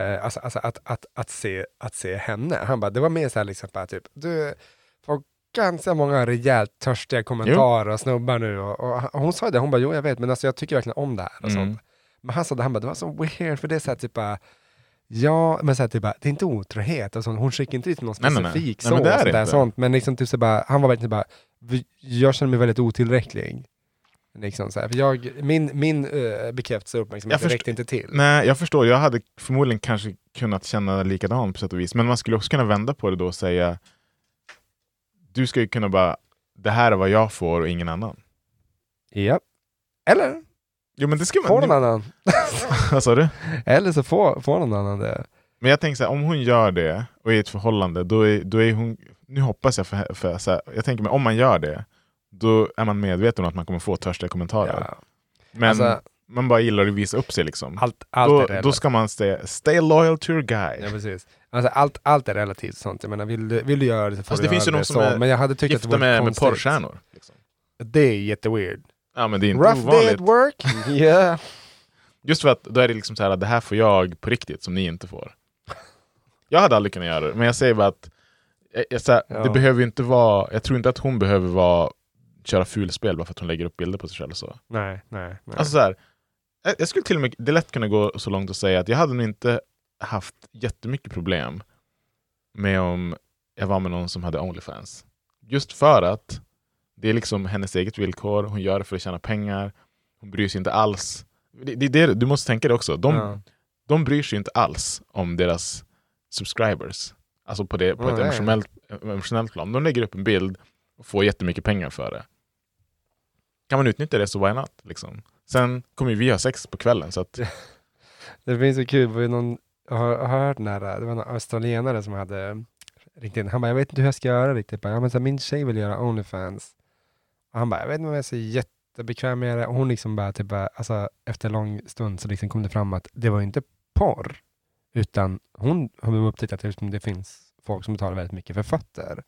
eh, alltså, alltså att, att, att, se, att se henne. Han bara, det var mer såhär liksom bara typ, du ganska många rejält törstiga kommentarer och snubbar nu och, och, hon sa det, hon bara, jo jag vet, men alltså jag tycker verkligen om det här och Mm. sånt. Men han sa det, han bara, det var så weird, för det är såhär typ bara, Ja, men så här, typ, bara, det är inte otrohet, alltså, hon skickar inte dit någon Nej, nej, nej. specifik Nej, men så, det är och sådär, inte. sånt, men liksom typ så bara, han var verkligen bara, "Vi- jag känner mig väldigt otillräcklig. Liksom så här, för jag, min min uh, bekräftelse och uppmärksamhet Jag räckte inte till. Nej, jag förstår. Jag hade förmodligen kanske kunnat känna likadant på sätt och vis. Men man skulle också kunna vända på det då och säga du ska ju kunna bara, det här är vad jag får och ingen annan. Ja. Eller Jo men det ska får någon man... annan. Vad sa du? Eller så får, får någon annan det. Men jag tänker så här, om hon gör det och är i ett förhållande, då är, då är hon... Nu hoppas jag för, för så här, jag tänker mig om man gör det, då är man medveten om att man kommer få törstiga kommentarer. Ja. Men Alltså- man bara gillar att visa upp sig liksom. Allt, allt då, då ska man stay, stay loyal to your guy. Ja, precis. Alltså, allt, allt är relativt sånt. Jag menar, vill, du, vill du göra det så får Fast du det finns göra ju de det som så. är Men jag hade tyckt att det var med, med konstigt. porrstjärnor. Liksom. Det är jätteweird. Ja men det är inte Rough day ovanligt. at work? yeah. Just för att då är det liksom så här, det här får jag på riktigt som ni inte får. Jag hade aldrig kunnat göra det, men jag säger bara att jag, jag, här, Ja. det behöver ju inte vara, jag tror inte att hon behöver vara, köra fulspel bara för att hon lägger upp bilder på sig själv. Så. Nej, nej, nej. Alltså så här, jag, jag skulle till och med, det är lätt kunna gå så långt att säga att jag hade nog inte haft jättemycket problem med om jag var med någon som hade Onlyfans. Just för att det är liksom hennes eget villkor, hon gör det för att tjäna pengar, hon bryr sig inte alls. Det, det, det, du måste tänka det också, de, Ja. de bryr sig inte alls om deras subscribers. Alltså på, det, på Ja, ett emotionellt, emotionellt plan. De lägger upp en bild och får jättemycket pengar för det. Kan man utnyttja det så why not? Liksom. Sen kommer vi ha sex på kvällen. Så att, Det finns så kul, det var ju någon, jag har, hört den här, det var en australienare som hade ringt in. Han bara, jag vet inte hur jag ska göra riktigt. Bara, ja, men så här, min tjej vill göra Onlyfans. Och han bara, jag vet inte om jag är så jättebekväm med det. Och hon liksom bara, typ, bara, alltså, efter en lång stund så liksom kom det fram att det var ju inte porr. Utan hon har upptäckt att det liksom, finns folk som betalar väldigt mycket för fötter.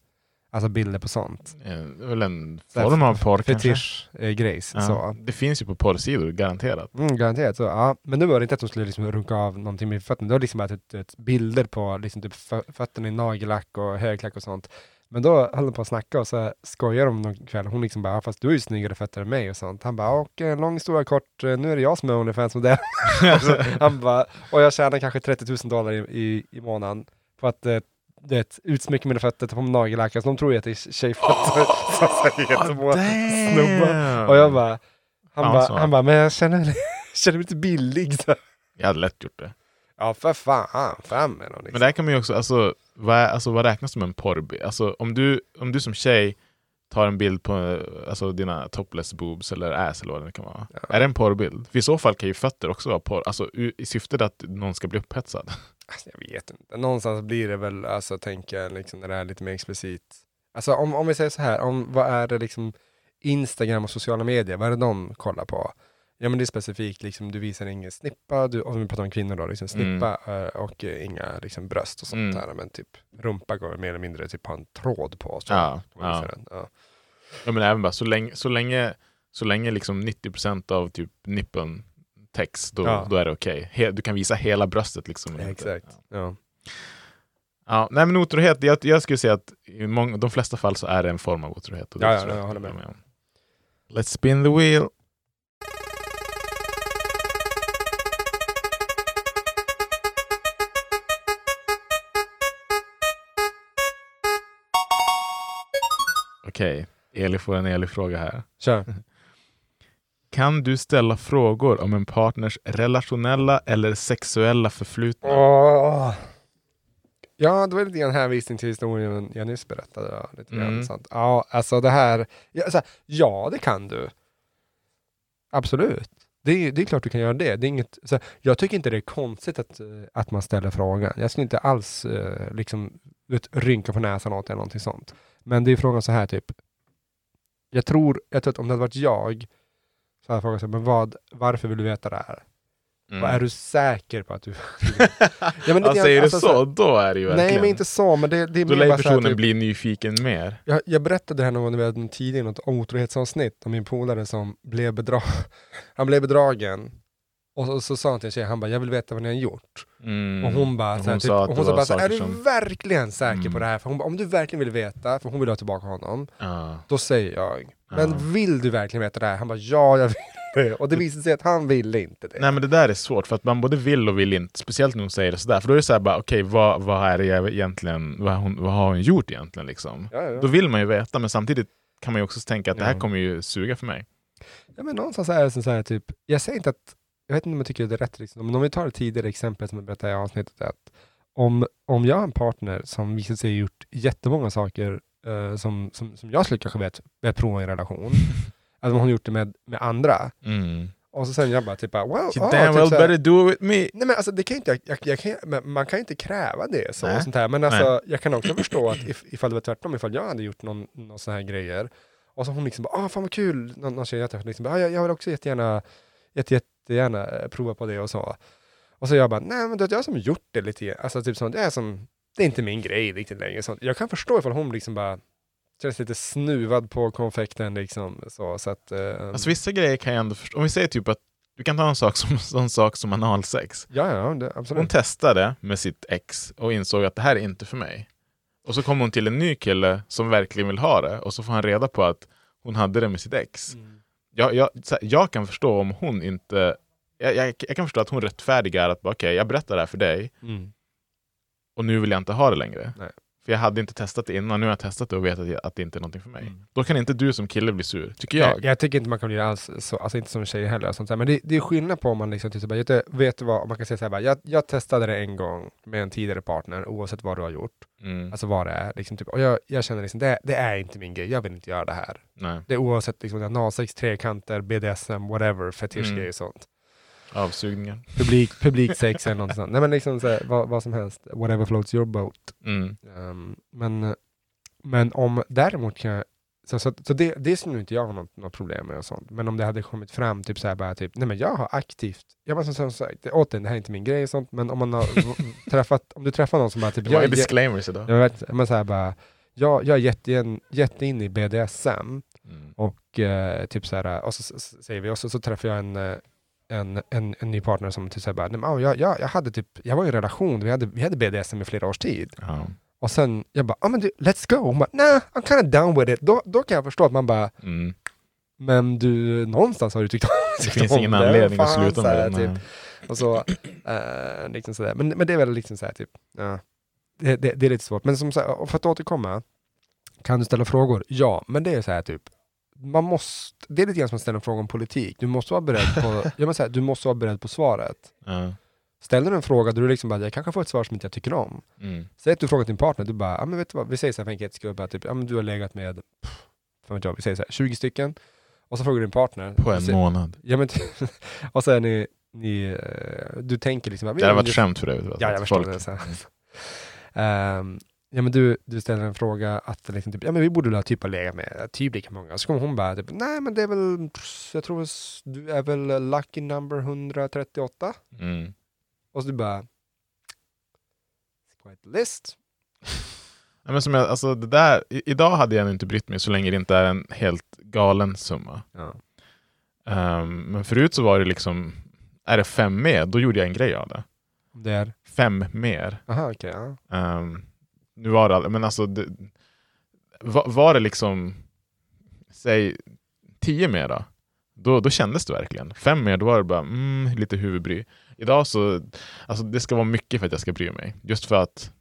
Alltså bilder på sånt. Eh, Det är väl en form av porr? Fetisch-grejs. Ja. så. Det finns ju på porrsidor, garanterat. Mm, garanterat. Så, ja. Men nu var det inte att de skulle liksom runka av någonting med fötterna. Det var liksom bara ett, ett bilder på liksom typ fö- fötterna i nagellack och högklack och sånt. Men då höll de på att snacka och så skojar de någon kväll. Hon liksom bara, "Ja, fast du har ju snyggare fötter än mig och sånt. Han bara, och eh, lång historia kort, eh, nu är det jag som är Onlyfans-modell. Han bara, och jag tjänar kanske 30 000 dollar i, i, i månaden på att eh, det utsmycka mina fötter på nagellack. Alltså, de tror ju att det är tjejfötter. Så säger jättemånga snubbar. Och jag bara, han bara, så. han bara, men jag känner, mig- känner mig lite billig. Så. Jag hade lätt gjort det. Ja, för fan, fram med dem. Men Liksom. där kan man ju också, alltså vad, alltså, vad räknas som en porrbild? Alltså om du, om du som tjej tar en bild på alltså, dina topless boobs eller ass eller vad det kan vara. Ja. Är det en porrbild? För i så fall kan ju fötter också vara porr, alltså i, i syftet att någon ska bli upphetsad. Alltså, jag vet inte. Någonstans blir det väl, alltså tänker jag, liksom, när det är lite mer explicit. Alltså om, om vi säger så här, om, vad är det liksom Instagram och sociala medier, vad är det de kollar på? Ja men det är specifikt, liksom, du visar ingen snippa, du, om vi pratar om kvinnor då, liksom, snippa eh, och eh, inga liksom, bröst och sånt Mm. där. Men typ rumpa går mer eller mindre typ ha en tråd på. Så, Ja, ja. Ja. Ja, men även bara så länge, så länge, så länge liksom 90% av typ nippeln täcks, då, Ja. då är det okej. He- Du kan visa hela bröstet liksom. men Ja, exakt. Ja. Ja, nej men otrohet, jag, jag skulle säga att i många, de flesta fall så är det en form av otrohet. och Ja, ja, jag håller med. om. Let's spin the wheel. Okej, Eli får en Eli-fråga här. Kör. Kan du ställa frågor om en partners relationella eller sexuella förflutna? Åh. Ja, det var lite grann hänvisning till historien jag nyss berättade. Ja, lite grann, Mm. sant. ja alltså det här, ja, här, ja det kan du. Absolut. Det är, det är klart du kan göra det. det är inget, så här, jag tycker inte det är konstigt att, eh, att man ställer frågan. Jag skulle inte alls eh, liksom, vet, rynka på näsan åt eller någonting sånt. Men det är frågan så här typ. Jag tror, jag tror att om det hade varit jag, så hade jag frågat så här, men vad, varför vill du veta det här? Mm. Och är du säker på att du... ja, men det- säger alltså, du så, då är det ju verkligen... Nej, men inte så, men det, det är Då lär så här, personen typ, bli nyfiken mer. jag, jag berättade det här någon gång hade en tidigare något otrohetsavsnitt om min polare som blev bedra han blev bedragen. Och så, så sa han till en tjej, han bara, jag vill veta vad ni har gjort. Mm. Och hon bara, Och så här, hon typ, sa hon sa bara så här, är du som- verkligen säker på Mm. det här? För hon bara, om du verkligen vill veta, för hon vill ha tillbaka honom, Ja. då säger jag. Men Ja. vill du verkligen veta det här? Han bara, ja jag vill det. Och det visade sig att han ville inte det. Nej men det där är svårt för att man både vill och vill inte, speciellt när hon säger det sådär. För då är det såhär okej vad, vad är det egentligen, vad, har hon, vad har hon gjort egentligen liksom? Ja, ja. Då vill man ju veta men samtidigt kan man ju också tänka att det här Ja. kommer ju suga för mig. Ja, men någonstans är det som så här, typ, jag säger inte att, jag vet inte om jag tycker det är rätt, liksom, men om vi tar det tidigare exempel som jag berättade i avsnittet, att om, om jag har en partner som visar sig ha gjort jättemånga saker eh, som, som, som jag skulle kanske vet, vet prova i en relation, att hon har gjort det med, med andra, Mm. och så sen jag bara typ, wow, You ah, damn typ well så här- better do it with me! Nej men alltså det kan inte, jag, jag kan, man kan ju inte kräva det så, sånt här. men alltså jag kan också förstå att if, ifall det var tvärtom, ifall jag hade gjort någon, någon sån här grejer, och så hon liksom bara, ah fan vad kul, någon, någon tjej jag träffade liksom, ah, jag, jag vill också jättegärna, jätte, jättegärna eh, prova på det och så. Och så jag bara, nej men det är jag som gjort det lite, grann." alltså typ sånt, det är som, det är inte min grej riktigt längre. Sånt. Jag kan förstå ifall hon liksom bara känns lite snuvad på konfekten liksom, så, så att... Eh, Alltså vissa grejer kan jag ändå förstå. Om vi säger typ att du kan ta en sak som, sån sak som analsex. ja, ja, det, Hon absolut. testade med sitt ex och insåg att det här är inte för mig. Och så kom hon till en ny kille som verkligen vill ha det och så får han reda på att hon hade det med sitt ex. Mm. Jag, jag, här, jag kan förstå om hon inte... Jag, jag, jag kan förstå att hon rättfärdigar att bara, okej, jag berättar det här för dig Mm. och nu vill jag inte ha det längre. Nej. För jag hade inte testat det innan, nu har jag testat det och vet att, jag, att det inte är någonting för mig. Mm. Då kan inte du som kille bli sur, tycker Jag, jag. jag tycker inte man kan bli det alls så, alltså inte som tjej heller. Sånt där. Men det, det är skillnad på om man liksom, typ, bara, vet, vet vad, man kan säga så här, bara, jag, jag testade det en gång med en tidigare partner, oavsett vad du har gjort. Mm. Alltså vad det är. Liksom, typ, och jag, jag känner liksom, det, det är inte min grej, jag vill inte göra det här. Nej, Det är oavsett liksom, analsex, trekanter, BDSM, whatever, fetischgrejer Mm. och sånt. Avsugningar. Publik, publiksex eller något sånt. Nej men liksom så här, vad, vad som helst, whatever floats your boat. Mm. Um, men, men om däremot kan jag, så, så, så det, det skulle inte jag ha något, något problem med och sånt. Men om det hade kommit fram typ så här bara typ, nej men jag har aktivt, jag var som, som sagt, återigen det här är inte min grej och sånt, men om man har träffat, om du träffar någon som bara typ, jag, jag, disclaimers idag. jag vet, men så här bara, jag, jag är jätte, jätte i BDSM Mm. och eh, typ så här, och så, så, så säger vi, och så, så träffar jag en, eh, en, en, en ny partner som typ bara, nej, men, ja, jag, jag, jag hade typ, jag var i en relation, vi hade, vi hade BDSM i flera års tid. Ja. Och sen, jag bara, ja men du, let's go. Hon bara, nah, I'm kind of down with it. Då, då kan jag förstå att man bara, Mm. men du, någonstans har du tyckt om Det tyckt finns ingen det, anledning att fan, sluta så här, med det. typ. Och så, eh, liksom sådär. Men, men det är väl liksom såhär typ, ja. det, det, det är lite svårt. Men som sagt, för att återkomma, kan du ställa frågor? Ja, men det är så här typ, man måste, det är lite grann som att ställa en fråga om politik. Du måste vara beredd på, jag säga, du måste vara beredd på svaret. Ja. Ställer du en fråga där du liksom bara, jag kanske får ett svar som inte jag tycker om. Mm. Säg att du frågar din partner, du bara, ja men vet du vad, vi säger så här för enkelhets skull, typ, ja men du har legat med, pff, fan jag, vi säger så här, 20 stycken. Och så frågar du din partner. På en så- månad. Ja men och så är ni, ni eh, du tänker liksom... Det hade varit skämt för va? Ja, jag förstår folk- det. Så. Ehm, ja men du, du ställer en fråga att liksom typ, ja men vi borde ha typ ha legat med typ lika många. Så kommer hon bara typ, nej men det är väl, jag tror du är väl lucky number 138? Mm. Och så du bara, quite list. Ja, men som jag, alltså det där, i, idag hade jag inte brytt mig så länge det inte är en helt galen summa. Ja. Ehm, men förut så var det liksom, är det fem mer, då gjorde jag en grej av det. Det är, Fem mer. aha okej, ja. Ehm, nu var det, all- men alltså, det, var, var det liksom, säg tio mer då? Då, då kändes det verkligen. Fem mer, då var det bara mm, lite huvudbry. Idag så, alltså det ska vara mycket för att jag ska bry mig. Just för att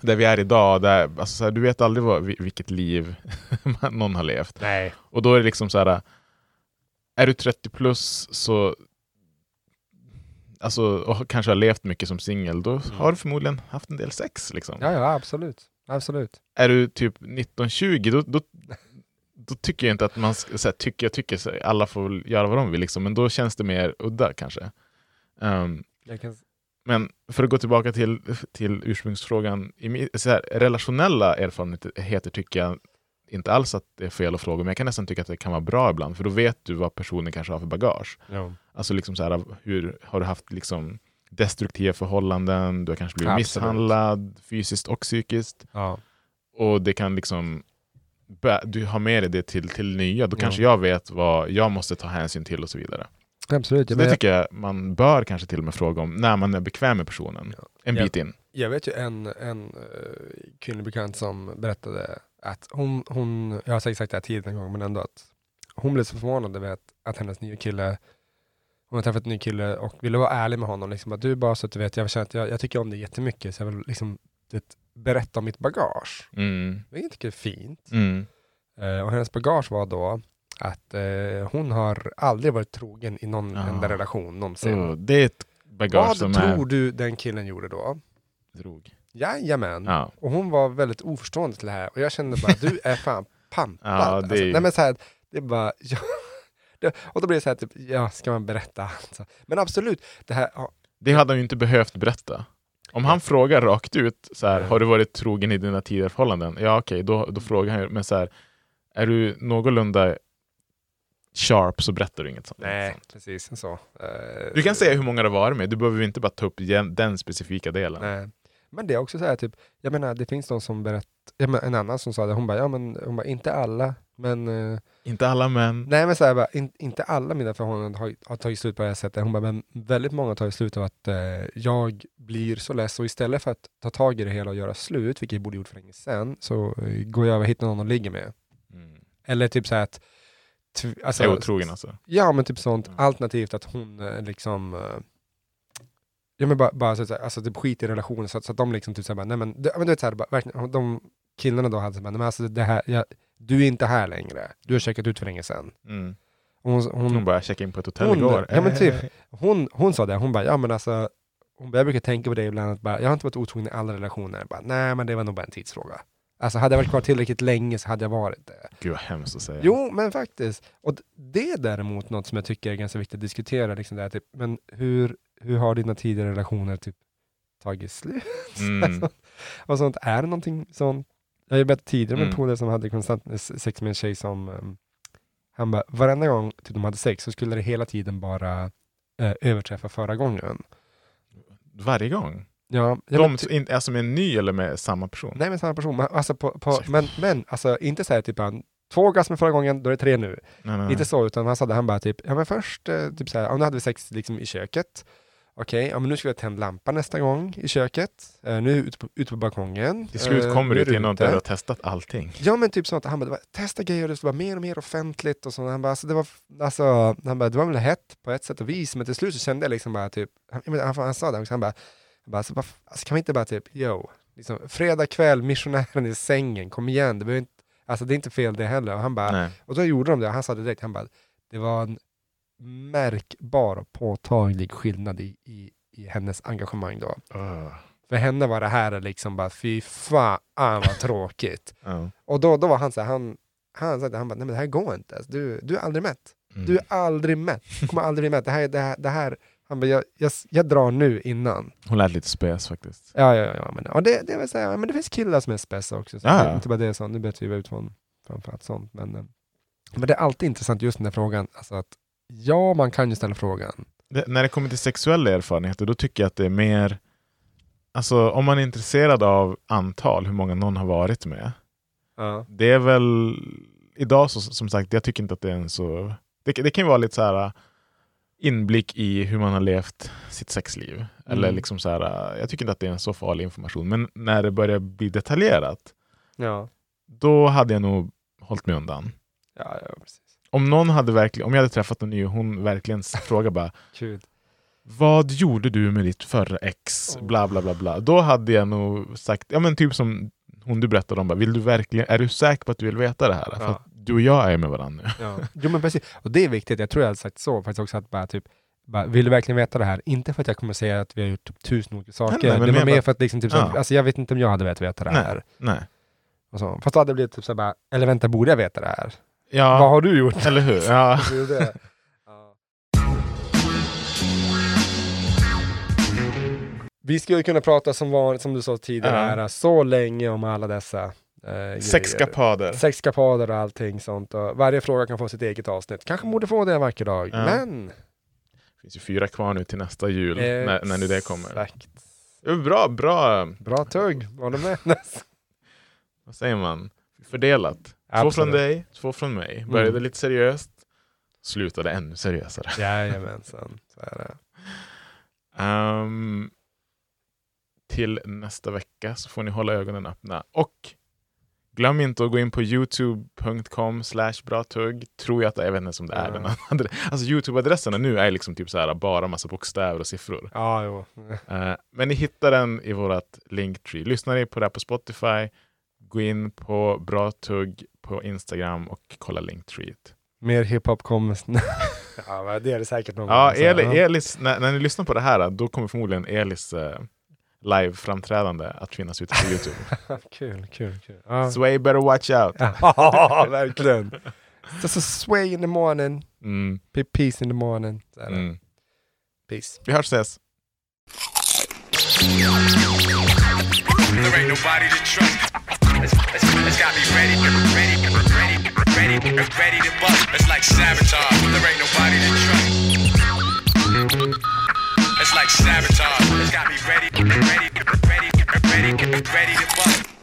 där vi är idag, där, alltså så här, du vet aldrig vad, vi- vilket liv någon har levt. Nej. Och då är det liksom så här, är du 30 plus så Alltså, och kanske har levt mycket som singel, då har du förmodligen haft en del sex. Liksom. Ja, ja, absolut. Absolut. Är du typ 19-20, då, då, då tycker jag inte att man ska, så här, tycker jag tycker, så här, alla får göra vad de vill, liksom, men då känns det mer udda kanske. Jag kan, men för att gå tillbaka till, till ursprungsfrågan, i, mi- så här, relationella erfarenheter tycker jag inte alls att det är fel att fråga, men jag kan nästan tycka att det kan vara bra ibland, för då vet du vad personen kanske har för bagage. ja. Alltså liksom så här, hur har du haft liksom destruktiva förhållanden, du har kanske blivit Absolut. misshandlad fysiskt och psykiskt. ja. Och det kan liksom du har med dig det till, till nya, då Ja. kanske jag vet vad jag måste ta hänsyn till och så vidare. Absolut. Så Jag, det tycker jag man bör kanske till och med fråga om när man är bekväm med personen. En bit in. jag vet ju en, en uh, kvinnlig bekant som berättade att hon, hon, jag har säkert sagt det här tidigare en gång, men ändå att hon blev så förvånad över att, att hennes nya kille, hon har träffat en ny kille och ville vara ärlig med honom. Liksom, att du bara så att du vet, jag känner att jag, jag tycker om dig jättemycket, så jag vill liksom det, berätta om mitt bagage. Mm. Tycker det är fint. Mm. Eh, och hennes bagage var då att eh, hon har aldrig varit trogen i någon Ah. enda relation någonsin. Så det är ett bagage Vad som tror är du den killen gjorde då? drog. Jajamän. Ja. Och hon var väldigt oförstående till det här. Och jag kände bara, du är fan pampad. Ja, det är alltså, nej men så här, det är bara, ja, det, och då blir det så här, typ, ja, ska man berätta? Alltså. Men absolut, det här, ja, Det hade han ju inte behövt berätta. Om han frågar rakt ut, så här, har du varit trogen i dina tidigare förhållanden? Ja okej, då, då frågar han ju, men så här, är du någorlunda sharp så berättar du inget sånt. nej, precis så. Eh, Du kan säga hur många det varit med, du behöver inte bara ta upp den specifika delen. Nej. Men det är också så här, typ, jag menar, det finns de som berättar, men en annan som sa det, hon bara, ja men, hon bara, inte alla, men eh, Inte alla män. Nej men så här, bara, in, inte alla mina förhållanden har, har tagit slut på det här sättet. Hon bara, men väldigt många har tagit slut av att eh, jag blir så less och istället för att ta tag i det hela och göra slut, vilket jag borde gjort för länge sedan, så eh, går jag över och hittar någon att ligga med. Mm. Eller typ så här att... Alltså, är otrogen alltså. Ja men typ sånt, Mm. alternativt att hon eh, liksom... Ja men bara, bara så, så här, alltså typ skit i relationen så, så att de liksom typ såhär, nej men, det, men du vet såhär, verkligen, de killarna då hade såhär, nej men alltså det här, jag, du är inte här längre, du har checkat ut för länge sedan. Mm. Hon, hon, Hon bara checkade in på ett hotell Hon- igår. ja, men typ. hon, hon sa det, hon bara, ja men alltså, hon bara, jag brukar tänka på det ibland, att bara, jag har inte varit otrogen i alla relationer. Jag Bara, Nej men det var nog bara en tidsfråga. Alltså hade jag varit kvar tillräckligt länge så hade jag varit det. Gud vad hemskt att säga. Jo men faktiskt. Och det är däremot något som jag tycker är ganska viktigt att diskutera. Liksom där, typ, men hur, hur har dina tidigare relationer typ tagit slut? Mm. och sånt, är det någonting sånt? Jag har ju berättat tidigare med Mm. polare som hade konstant sex med en tjej som um, han bara, varenda gång typ, de hade sex så skulle det hela tiden bara eh, överträffa förra gången. Varje gång? Ja, De, in, alltså med en ny eller med samma person? Nej men samma person. Men, alltså på, på, Så- men, men alltså inte säga typ han, två orgasmer förra gången, då är det tre nu. Nej, nej, Inte så, utan han sa det, han bara typ, ja men först, eh, typ så här, ja, nu hade vi sex liksom i köket. Okej, ja men nu ska vi tända lampan nästa gång i köket. Eh, nu är vi ute på, ute på balkongen. Till slut Eh, kommer det är till något ute. där du har testat allting. Ja men typ så att han bara, testa grejer det skulle vara mer och mer offentligt och så. Han bara, alltså, det var, alltså, han bara, det var väl hett på ett sätt och vis, men till slut så kände jag liksom bara typ, han, jag han, han sa det också, han bara, han bara alltså, alltså, kan vi inte bara typ, yo, liksom, fredag kväll, missionären i sängen, kom igen, det, inte, alltså, det är inte fel det heller. Och, han bara, Nej. och då gjorde de det, han sa det direkt, han bara, det var en märkbar och påtaglig skillnad i, i, i hennes engagemang då. Uh, För henne var det här liksom bara, fy fan vad tråkigt. ja. Och då, då var han så här, han, han sa han bara, nej men det här går inte. Alltså, Du, du är aldrig mätt. Mm. Du är aldrig mätt. Du kommer aldrig bli mätt. Det här, det här, det här han bara, jag, jag, jag drar nu innan. Hon lät lite spes faktiskt. Ja, ja, ja. Men, och det, det vill säga, men det finns killar som är spessa också. Så Ja, ja. inte bara det sånt. Nu betyder vi ut från framförallt sånt. Men, eh, men det är alltid intressant just den här frågan. Alltså att, ja, man kan ju ställa frågan. Det, när det kommer till sexuella erfarenheter, då tycker jag att det är mer... Alltså om man är intresserad av antal, hur många någon har varit med. Ja. Det är väl... Idag så, som sagt, jag tycker inte att det är en så... Det, det kan ju vara lite så här inblick i hur man har levt sitt sexliv. Eller Mm. liksom så här, jag tycker inte att det är en så farlig information. Men när det börjar bli detaljerat, Ja. då hade jag nog hållit mig undan. Ja, ja, precis. Om någon hade verkligen, om jag hade träffat en ny och hon verkligen frågar bara. Vad gjorde du med ditt förra ex? Oh. Bla bla bla bla. Då hade jag nog sagt, ja men typ som hon du berättade om, bara, vill du verkligen, är du säker på att du vill veta det här? För Ja. du och jag är med varandra nu. Ja. Jo men precis, och det är viktigt. Jag tror jag hade sagt så faktiskt också att bara typ bara, vill du verkligen veta det här? Inte för att jag kommer säga att vi har gjort typ tusen olika saker. nej, men det var mer bara- för att liksom, typ, så, Ja. alltså, jag vet inte om jag hade velat veta det här. Nej. Nej. Och så. Fast då hade det blivit typ så bara, eller vänta, borde jag veta det här? Ja, Vad har du gjort? eller hur? Ja. Vi skulle kunna prata som vanligt, som du sa tidigare, Ja. så länge om alla dessa eh. Sexkapader. Sexkapader och allting sånt. Och varje fråga kan få sitt eget avsnitt. Kanske borde få det en vacker dag. Ja. Men... Det finns ju fyra kvar nu till nästa jul, när, när nu det kommer. Exakt. Bra, bra, Bra tugg, var du med? vad säger man? Fördelat. Två Absolut. från dig, två från mig. Började Mm. lite seriöst, slutade ännu seriösare. Jajamensan, så är det. Ehm, till nästa vecka så får ni hålla ögonen öppna. Och glöm inte att gå in på youtube.com slash bratugg. Tror jag att jag vet inte om det är Ja. den. Alltså youtube-adresserna nu är liksom typ så här bara massa bokstäver och siffror. Ja, jo. Eh, men ni hittar den i vårt linktree. Lyssnar ni på det här på Spotify, gå in på bratugg på Instagram och kolla linktreet. Mer hiphop kommer... ja, det är det säkert någon Ja, gång, så, Eli, Elis, när, när ni lyssnar på det här, då kommer förmodligen Elis eh, live-framträdande att finnas ute på Youtube. Kul, kul, kul. Ja, Sway better watch out. ja verkligen. Just a sway in the morning, Mm, pe- peace in the morning. Så mm. Peace. Vi hörs ses. There ain't nobody to trust. It's, it's, it's got me ready, ready, ready, ready, ready to bust. It's like sabotage. There ain't nobody to trust. It's like sabotage. It's got me ready, ready, ready, ready, ready to bust.